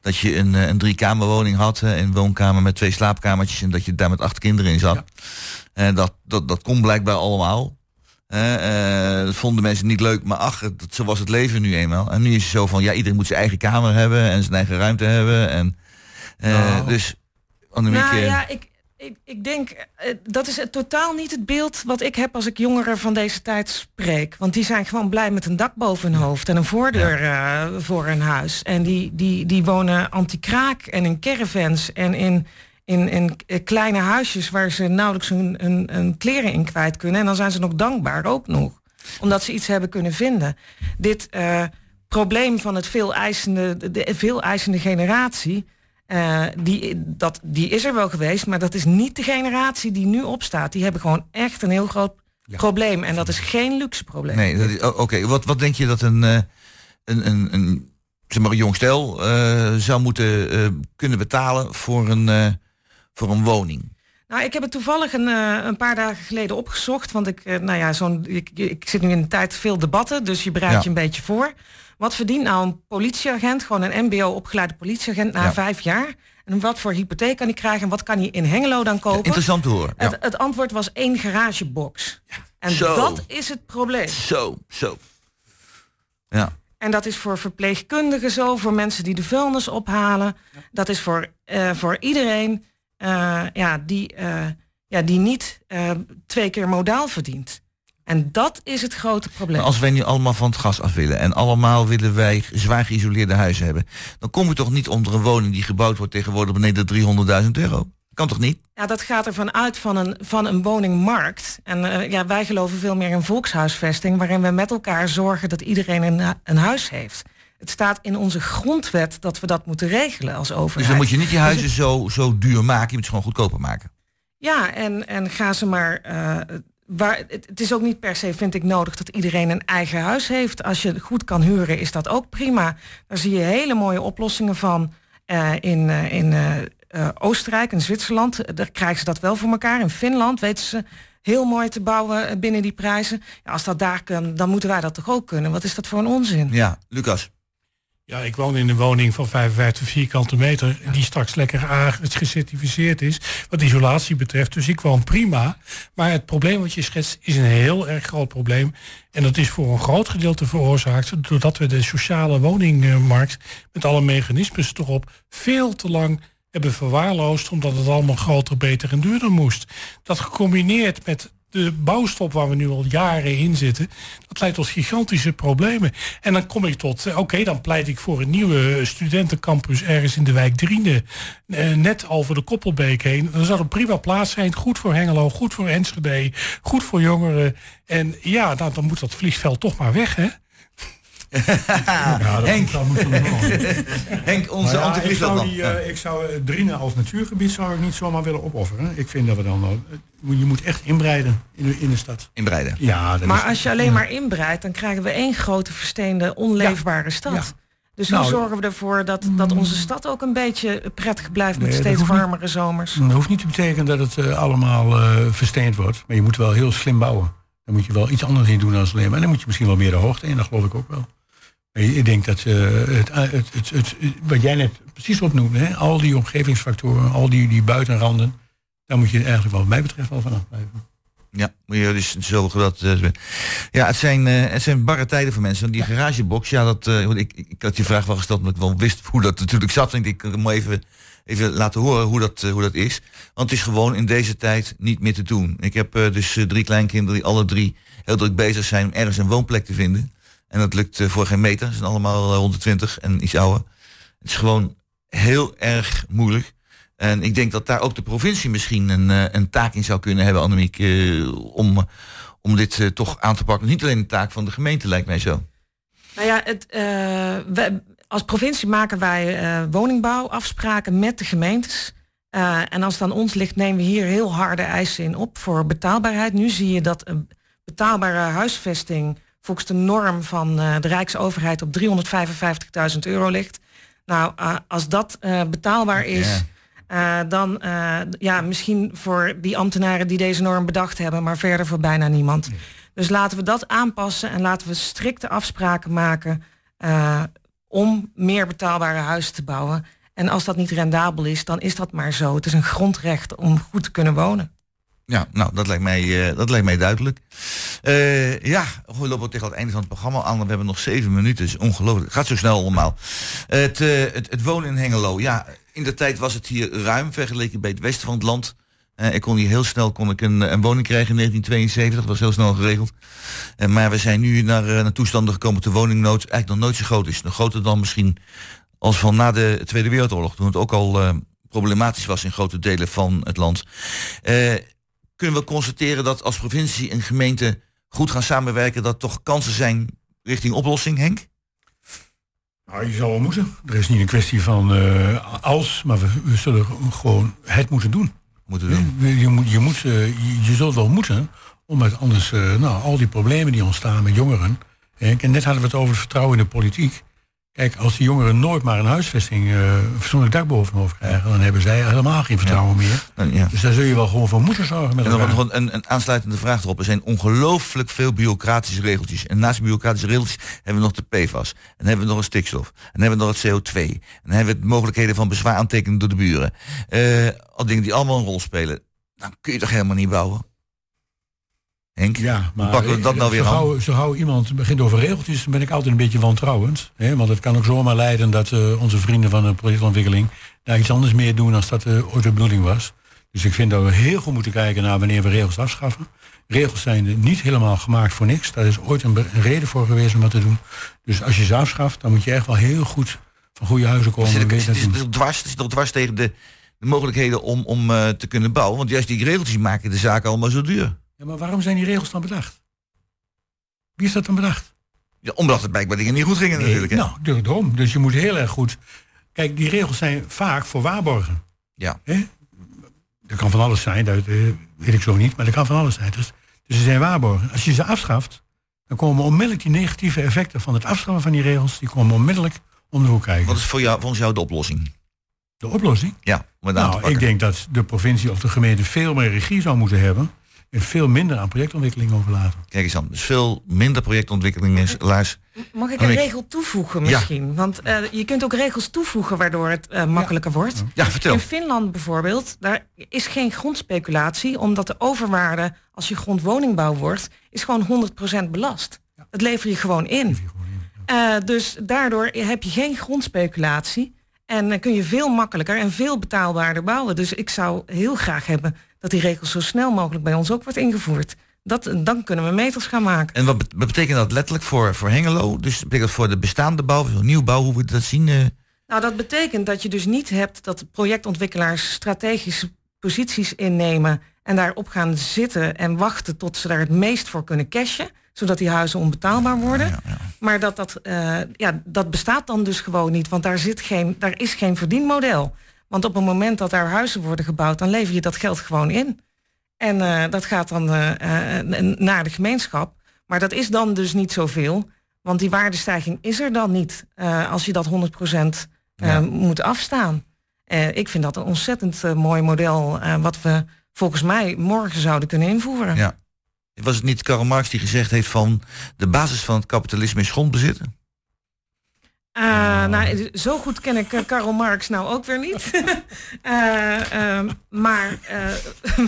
dat je een, eh, een driekamerwoning had, een woonkamer met twee slaapkamertjes en dat je daar met acht kinderen in zat. En dat, dat, dat kon blijkbaar allemaal. Hè, eh, dat vonden mensen niet leuk, maar ach, het- zo was het leven nu eenmaal. En nu is het zo van, ja, iedereen moet zijn eigen kamer hebben en zijn eigen ruimte hebben. En, eh, Nou. Dus, Annemiek, Nou ja, ik, ik, ik denk, eh, dat is het totaal niet het beeld wat ik heb als ik jongeren van deze tijd spreek. Want die zijn gewoon blij met een dak boven hun hoofd en een voordeur eh, voor hun huis. En die, die, die wonen anti-kraak en in caravans en in, in, in kleine huisjes waar ze nauwelijks hun, hun, hun kleren in kwijt kunnen. En dan zijn ze nog dankbaar ook nog, omdat ze iets hebben kunnen vinden. Dit eh, probleem van het veel eisende, de- de veel eisende generatie. Eh, die, dat, die is er wel geweest, maar dat is niet de generatie die nu opstaat. Die hebben gewoon echt een heel groot probleem. En dat is geen luxe probleem. Nee, oké. Wat, wat denk je dat een, eh, een, een, een, zeg maar een jong stel eh, zou moeten kunnen betalen voor een, voor een woning? Nou, ik heb het toevallig een, eh, een paar dagen geleden opgezocht. Want ik, eh, nou ja, zo'n, ik, ik zit nu in een tijd veel debatten, dus je bereidt Ja. je een beetje voor. Wat verdient nou een politieagent, gewoon een mbo-opgeleide politieagent na Ja. vijf jaar? En wat voor hypotheek kan hij krijgen en wat kan hij in Hengelo dan kopen? Interessant te horen. Ja. Het, het antwoord was één garagebox. En Zo. dat is het probleem. Zo, zo. Ja. En dat is voor verpleegkundigen zo, voor mensen die de vuilnis ophalen. Dat is voor, eh, voor iedereen eh, ja, die, eh, ja, die niet eh, twee keer modaal verdient. En dat is het grote probleem. Maar als wij nu allemaal van het gas af willen en allemaal willen wij zwaar geïsoleerde huizen hebben, dan kom je toch niet onder een woning die gebouwd wordt tegenwoordig beneden de 300.000 euro? Kan toch niet? Ja, dat gaat ervan uit van een, van een woningmarkt. En ja, wij geloven veel meer in volkshuisvesting, waarin we met elkaar zorgen dat iedereen een, een huis heeft. Het staat in onze grondwet dat we dat moeten regelen als overheid. Dus dan moet je niet je huizen zo, zo duur maken, je moet ze gewoon goedkoper maken. Ja, en, en ga ze maar. eh, waar, het, het is ook niet per se, vind ik, nodig dat iedereen een eigen huis heeft. Als je goed kan huren, is dat ook prima. Daar zie je hele mooie oplossingen van eh, in, eh, in Oostenrijk en Zwitserland. Daar krijgen ze dat wel voor elkaar. In Finland weten ze heel mooi te bouwen binnen die prijzen. Ja, als dat daar kan, dan moeten wij dat toch ook kunnen. Wat is dat voor een onzin? Ja, Lucas. Ja, ik woon in een woning van 55 vierkante meter, die straks lekker gecertificeerd is, wat isolatie betreft. Dus ik woon prima. Maar het probleem wat je schetst is een heel erg groot probleem. En dat is voor een groot gedeelte veroorzaakt doordat we de sociale woningmarkt met alle mechanismes erop veel te lang hebben verwaarloosd, omdat het allemaal groter, beter en duurder moest. Dat gecombineerd met de bouwstop waar we nu al jaren in zitten, dat leidt tot gigantische problemen. En dan kom ik tot, eh, oké, dan pleit ik voor een nieuwe studentencampus ergens in de wijk Driende, eh, net over de Koppelbeek heen. Dan zou een prima plaats zijn, goed voor Hengelo, goed voor Enschede, goed voor jongeren. En ja, nou, dan moet dat vliegveld toch maar weg, hè? Ja, dat Henk. wel. (laughs) Henk, onze Maar ja, ik zou, die, eh, ik zou eh, Drienen als natuurgebied zou ik niet zomaar willen opofferen. Ik vind dat we dan... eh, je moet echt inbreiden in de, in de stad. Inbreiden. Ja, dat Maar is, als je alleen maar inbreidt, dan krijgen we één grote versteende, onleefbare stad. Ja. Dus Nou, hoe zorgen we ervoor dat, dat onze stad ook een beetje prettig blijft met Nee, steeds niet. warmere zomers? dat hoeft niet te betekenen dat het allemaal eh versteend wordt. Maar je moet wel heel slim bouwen. Dan moet je wel iets anders in doen dan alleen maar. En dan moet je misschien wel meer de hoogte in, dat geloof ik ook wel. Maar ik denk dat eh, het, het, het, het, wat jij net precies opnoemde, hè, al die omgevingsfactoren, al die, die buitenranden, daar moet je eigenlijk wat mij betreft wel vanaf blijven. Ja, moet je dus zorgen dat... eh, ja, het zijn, eh, het zijn barre tijden voor mensen. Want die garagebox, ja, dat, eh, ik, ik, had die vraag wel gesteld... omdat ik wel wist hoe dat natuurlijk zat. En ik kan hem even, even laten horen hoe dat, eh, hoe dat is. Want het is gewoon in deze tijd niet meer te doen. Ik heb eh, dus eh, drie kleinkinderen die alle drie heel druk bezig zijn... om ergens een woonplek te vinden. En dat lukt eh, voor geen meter. Ze zijn allemaal eh, 120 en iets ouder. Het is gewoon heel erg moeilijk. En ik denk dat daar ook de provincie misschien een, eh, een taak in zou kunnen hebben, Annemiek, eh, om, om dit eh, toch aan te pakken. Niet alleen een taak van de gemeente, lijkt mij zo. Nou ja, het, eh, wij- als provincie maken wij eh, woningbouwafspraken met de gemeentes. Eh, en als het aan ons ligt, nemen we hier heel harde eisen in op voor betaalbaarheid. Nu zie je dat een betaalbare huisvesting volgens de norm van eh, de Rijksoverheid op 355.000 euro ligt. Nou, eh, als dat eh, betaalbaar is, dan ja, misschien voor die ambtenaren die deze norm bedacht hebben, maar verder voor bijna niemand. Dus laten we dat aanpassen en laten we strikte afspraken maken om meer betaalbare huizen te bouwen. En als dat niet rendabel is, dan is dat maar zo. Het is een grondrecht om goed te kunnen wonen. Ja, nou, dat lijkt mij, eh, dat lijkt mij duidelijk. Eh, ja, we lopen tegen het einde van het programma aan. We hebben nog zeven minuten. Is ongelooflijk. Het gaat zo snel allemaal. Het, eh, het, het wonen in Hengelo. Ja, in de tijd was het hier ruim vergeleken bij het westen van het land. Ik kon hier heel snel kon ik een, een woning krijgen in 1972. Dat was heel snel geregeld. Maar we zijn nu naar, naar toestanden gekomen de woningnood eigenlijk nog nooit zo groot is. Nog groter dan misschien als van na de Tweede Wereldoorlog. Toen het ook al problematisch was in grote delen van het land. Kunnen we constateren dat als provincie en gemeente goed gaan samenwerken, dat toch kansen zijn richting oplossing, Henk? Nou, je zal wel moeten. Er is niet een kwestie van eh, als, maar we, we zullen gewoon het moeten doen. Moeten doen. Je, je moet, je, moet, eh, je, je zult wel moeten, omdat anders eh, nou, al die problemen die ontstaan met jongeren. En net hadden we het over het vertrouwen in de politiek. Kijk, als die jongeren nooit maar een huisvesting, eh, een fatsoenlijk dak boven hun hoofd krijgen, dan hebben zij helemaal geen vertrouwen meer. Nou, ja. Dus daar zul je wel gewoon voor moeten zorgen met En dan nog een, een, aansluitende vraag erop. Er zijn ongelooflijk veel bureaucratische regeltjes. En naast de bureaucratische regeltjes hebben we nog de PFAS. En dan hebben we nog een stikstof. En dan hebben we nog het CO2. En dan hebben we de mogelijkheden van bezwaar aantekenen door de buren. Eh, al dingen die allemaal een rol spelen. Dan kun je toch helemaal niet bouwen? Henk? Ja, maar pakken we dat nou weer zo aan? zo gauw iemand begint over regeltjes, dan ben ik altijd een beetje wantrouwend. Hè? Want het kan ook zomaar leiden dat eh, onze vrienden van de projectontwikkeling daar iets anders mee doen dan dat eh, ooit de bedoeling was. Dus ik vind dat we heel goed moeten kijken naar wanneer we regels afschaffen. Regels zijn niet helemaal gemaakt voor niks. Daar is ooit een, reden voor geweest om dat te doen. Dus als je ze afschaft, dan moet je echt wel heel goed van goede huizen komen. Het zit, het, het, dwars, het zit toch dwars tegen de, de mogelijkheden om, om eh, te kunnen bouwen. Want juist die regeltjes maken de zaken allemaal zo duur. Ja, maar waarom zijn die regels dan bedacht? Wie is dat dan bedacht? Ja, omdat het blijkbaar dingen niet goed gingen natuurlijk. Hè? Nou, daarom. Dus je moet heel erg goed... Kijk, die regels zijn vaak voor waarborgen. Ja. Hè? Er kan van alles zijn, dat eh, weet ik zo niet, maar er kan van alles zijn. Dus, dus ze zijn waarborgen. Als je ze afschaft, dan komen onmiddellijk die negatieve effecten van het afschaffen van die regels, die komen onmiddellijk om de hoek kijken. Wat is voor jou, volgens jou de oplossing? De oplossing? Ja, om het aan te Nou, pakken. ik denk dat de provincie of de gemeente veel meer regie zou moeten hebben en veel minder aan projectontwikkeling overlaten. Kijk eens aan, dus veel minder projectontwikkeling is, Lars. Mag ik een ik- regel toevoegen Ja. misschien? Want eh, je kunt ook regels toevoegen waardoor het eh, makkelijker wordt. Ja, vertel. In Finland bijvoorbeeld, daar is geen grondspeculatie, omdat de overwaarde als je grondwoningbouw wordt, is gewoon 100% belast. Dat lever je gewoon in. Eh, dus daardoor heb je geen grondspeculatie en dan kun je veel makkelijker en veel betaalbaarder bouwen. Dus ik zou heel graag hebben dat die regels zo snel mogelijk bij ons ook wordt ingevoerd. Dat, dan kunnen we meters gaan maken. En wat bet- wat betekent dat letterlijk voor, voor Hengelo? Dus betekent dat voor de bestaande bouw, nieuwbouw, hoe we dat zien? eh? Nou, dat betekent dat je dus niet hebt dat projectontwikkelaars strategische posities innemen en daarop gaan zitten en wachten tot ze daar het meest voor kunnen cashen, zodat die huizen onbetaalbaar worden. Maar dat, dat, eh, ja, dat bestaat dan dus gewoon niet, want daar, zit geen, daar is geen verdienmodel. Want op het moment dat daar huizen worden gebouwd, dan lever je dat geld gewoon in. En eh, dat gaat dan eh, eh, naar de gemeenschap. Maar dat is dan dus niet zoveel. Want die waardestijging is er dan niet als je dat 100% eh, Ja. moet afstaan. Ik vind dat een ontzettend mooi model wat we volgens mij morgen zouden kunnen invoeren. Ja. Was het niet Karl Marx die gezegd heeft van de basis van het kapitalisme is grondbezitten? Eh, nou, zo goed ken ik eh, Karl Marx nou ook weer niet. (laughs) Eh, ehm, maar eh, (laughs)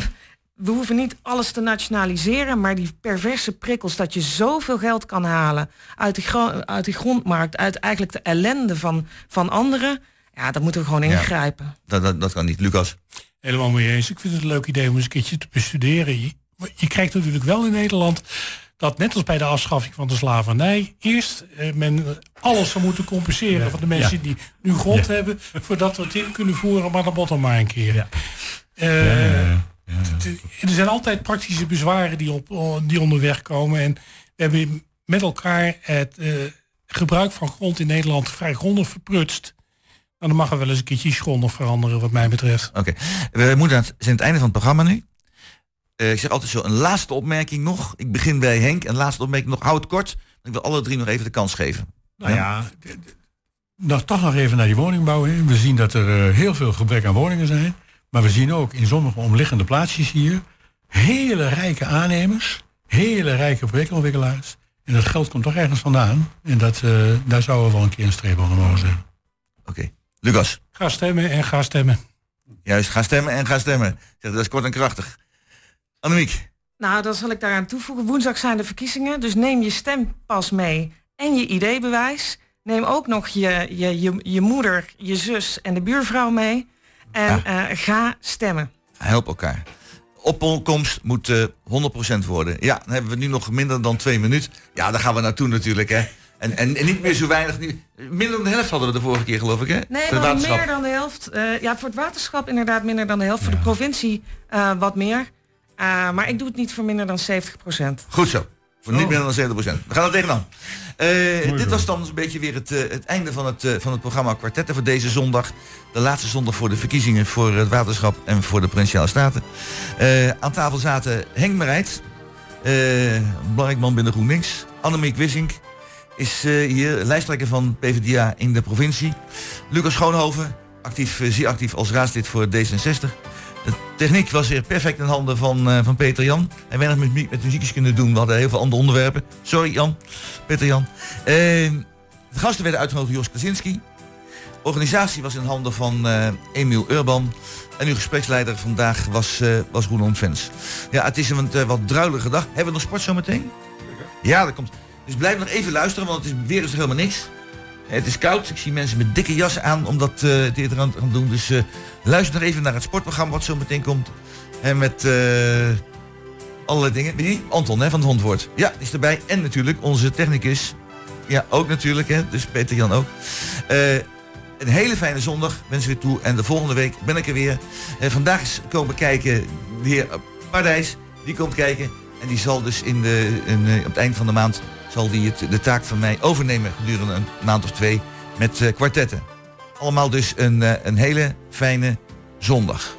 we hoeven niet alles te nationaliseren, maar die perverse prikkels dat je zoveel geld kan halen uit die, gro- uit die grondmarkt, uit eigenlijk de ellende van, van anderen, ja, dat moeten we gewoon Ja. ingrijpen. Dat, dat, dat kan niet. Lucas? Helemaal mee eens. Ik vind het een leuk idee om eens een keertje te bestuderen. Je, je krijgt natuurlijk wel in Nederland dat net als bij de afschaffing van de slavernij, eerst eh, men alles zou moeten compenseren van de mensen Ja. die nu grond Ja. hebben, voordat we het in kunnen voeren, maar dan bottom maar een keer. Ja. Eh, Er zijn altijd praktische bezwaren die, op, die onderweg komen. En we hebben met elkaar het eh, gebruik van grond in Nederland vrij grondig verprutst. Nou, dan mag er wel eens een keertje grondig veranderen, wat mij betreft. Oké. We moeten aan het, zijn het einde van het programma nu. Eh, ik zeg altijd zo, een laatste opmerking nog. Ik begin bij Henk. Een laatste opmerking nog. Houd het kort. Ik wil alle drie nog even de kans geven. Nou ja, nou, toch nog even naar die woningbouw. Hè. We zien dat er eh, heel veel gebrek aan woningen zijn. Maar we zien ook in sommige omliggende plaatsjes hier hele rijke aannemers, hele rijke projectontwikkelaars. En dat geld komt toch ergens vandaan. En dat, eh, daar zouden we wel een keer een streep onder mogen zetten. Oké. Lucas, Ga stemmen en ga stemmen. juist, ga stemmen en ga stemmen. Zeg, dat is kort en krachtig. Annemiek, Nou, dan zal ik daaraan toevoegen. Woensdag zijn de verkiezingen, dus neem je stempas mee en je ID-bewijs. Neem ook nog je, je, je, je moeder, je zus en de buurvrouw mee. En eh, ga stemmen. help elkaar. Opkomst moet eh 100% worden. Ja, dan hebben we nu nog minder dan twee minuten. Ja, daar gaan we naartoe natuurlijk, hè. En, en, en niet meer zo weinig. Nu, minder dan de helft hadden we de vorige keer, geloof ik, hè? Nee, waterschap. meer dan de helft. Eh, ja, voor het waterschap inderdaad minder dan de helft. Voor de provincie eh, wat meer. Eh, maar ik doe het niet voor minder dan 70% Goed zo. Voor niet Oh. meer dan 70%. We gaan er tegenaan. Eh, dit was dan een beetje weer het, eh, het einde van het, eh, van het programma Kwartetten voor deze zondag. De laatste zondag voor de verkiezingen voor het waterschap en voor de Provinciale Staten. Eh, aan tafel zaten Henk Merijt, eh belangrijk man binnen GroenLinks. Annemiek Wissink is eh, hier lijsttrekker van PvdA in de provincie. Lucas Schoonhoven, actief, zeer actief als raadslid voor D66. De techniek was weer perfect in handen van, eh, van Peter Jan. En weinig met, met muziekjes kunnen doen. We hadden heel veel andere onderwerpen. Sorry Jan, Peter Jan. Eh, de gasten werden uitgenodigd door Jos Krasinski. Organisatie was in handen van eh, Emiel Urban. En uw gespreksleider vandaag was, eh was Roland Vens. Ja, het is een wat druilige dag. Hebben we nog sport zometeen? Ja, dat komt. Dus blijf nog even luisteren, want het is weer is er helemaal niks. Het is koud. Ik zie mensen met dikke jassen aan omdat eh dit eraan gaan doen. Dus eh, luister nog even naar het sportprogramma wat zo meteen komt. En met eh, allerlei dingen. Wie? Anton hè, van het Hondwoord. Ja, die is erbij. En natuurlijk onze technicus. Ja, ook natuurlijk. Hè, dus Peter Jan ook. Een hele fijne zondag wensen we je toe. En de volgende week ben ik er weer. Vandaag is komen kijken de heer. Die komt kijken. En die zal dus in de, in, op het eind van de maand zal het, de taak van mij overnemen gedurende een maand of twee met eh, kwartetten. Allemaal dus een, eh, een hele fijne zondag.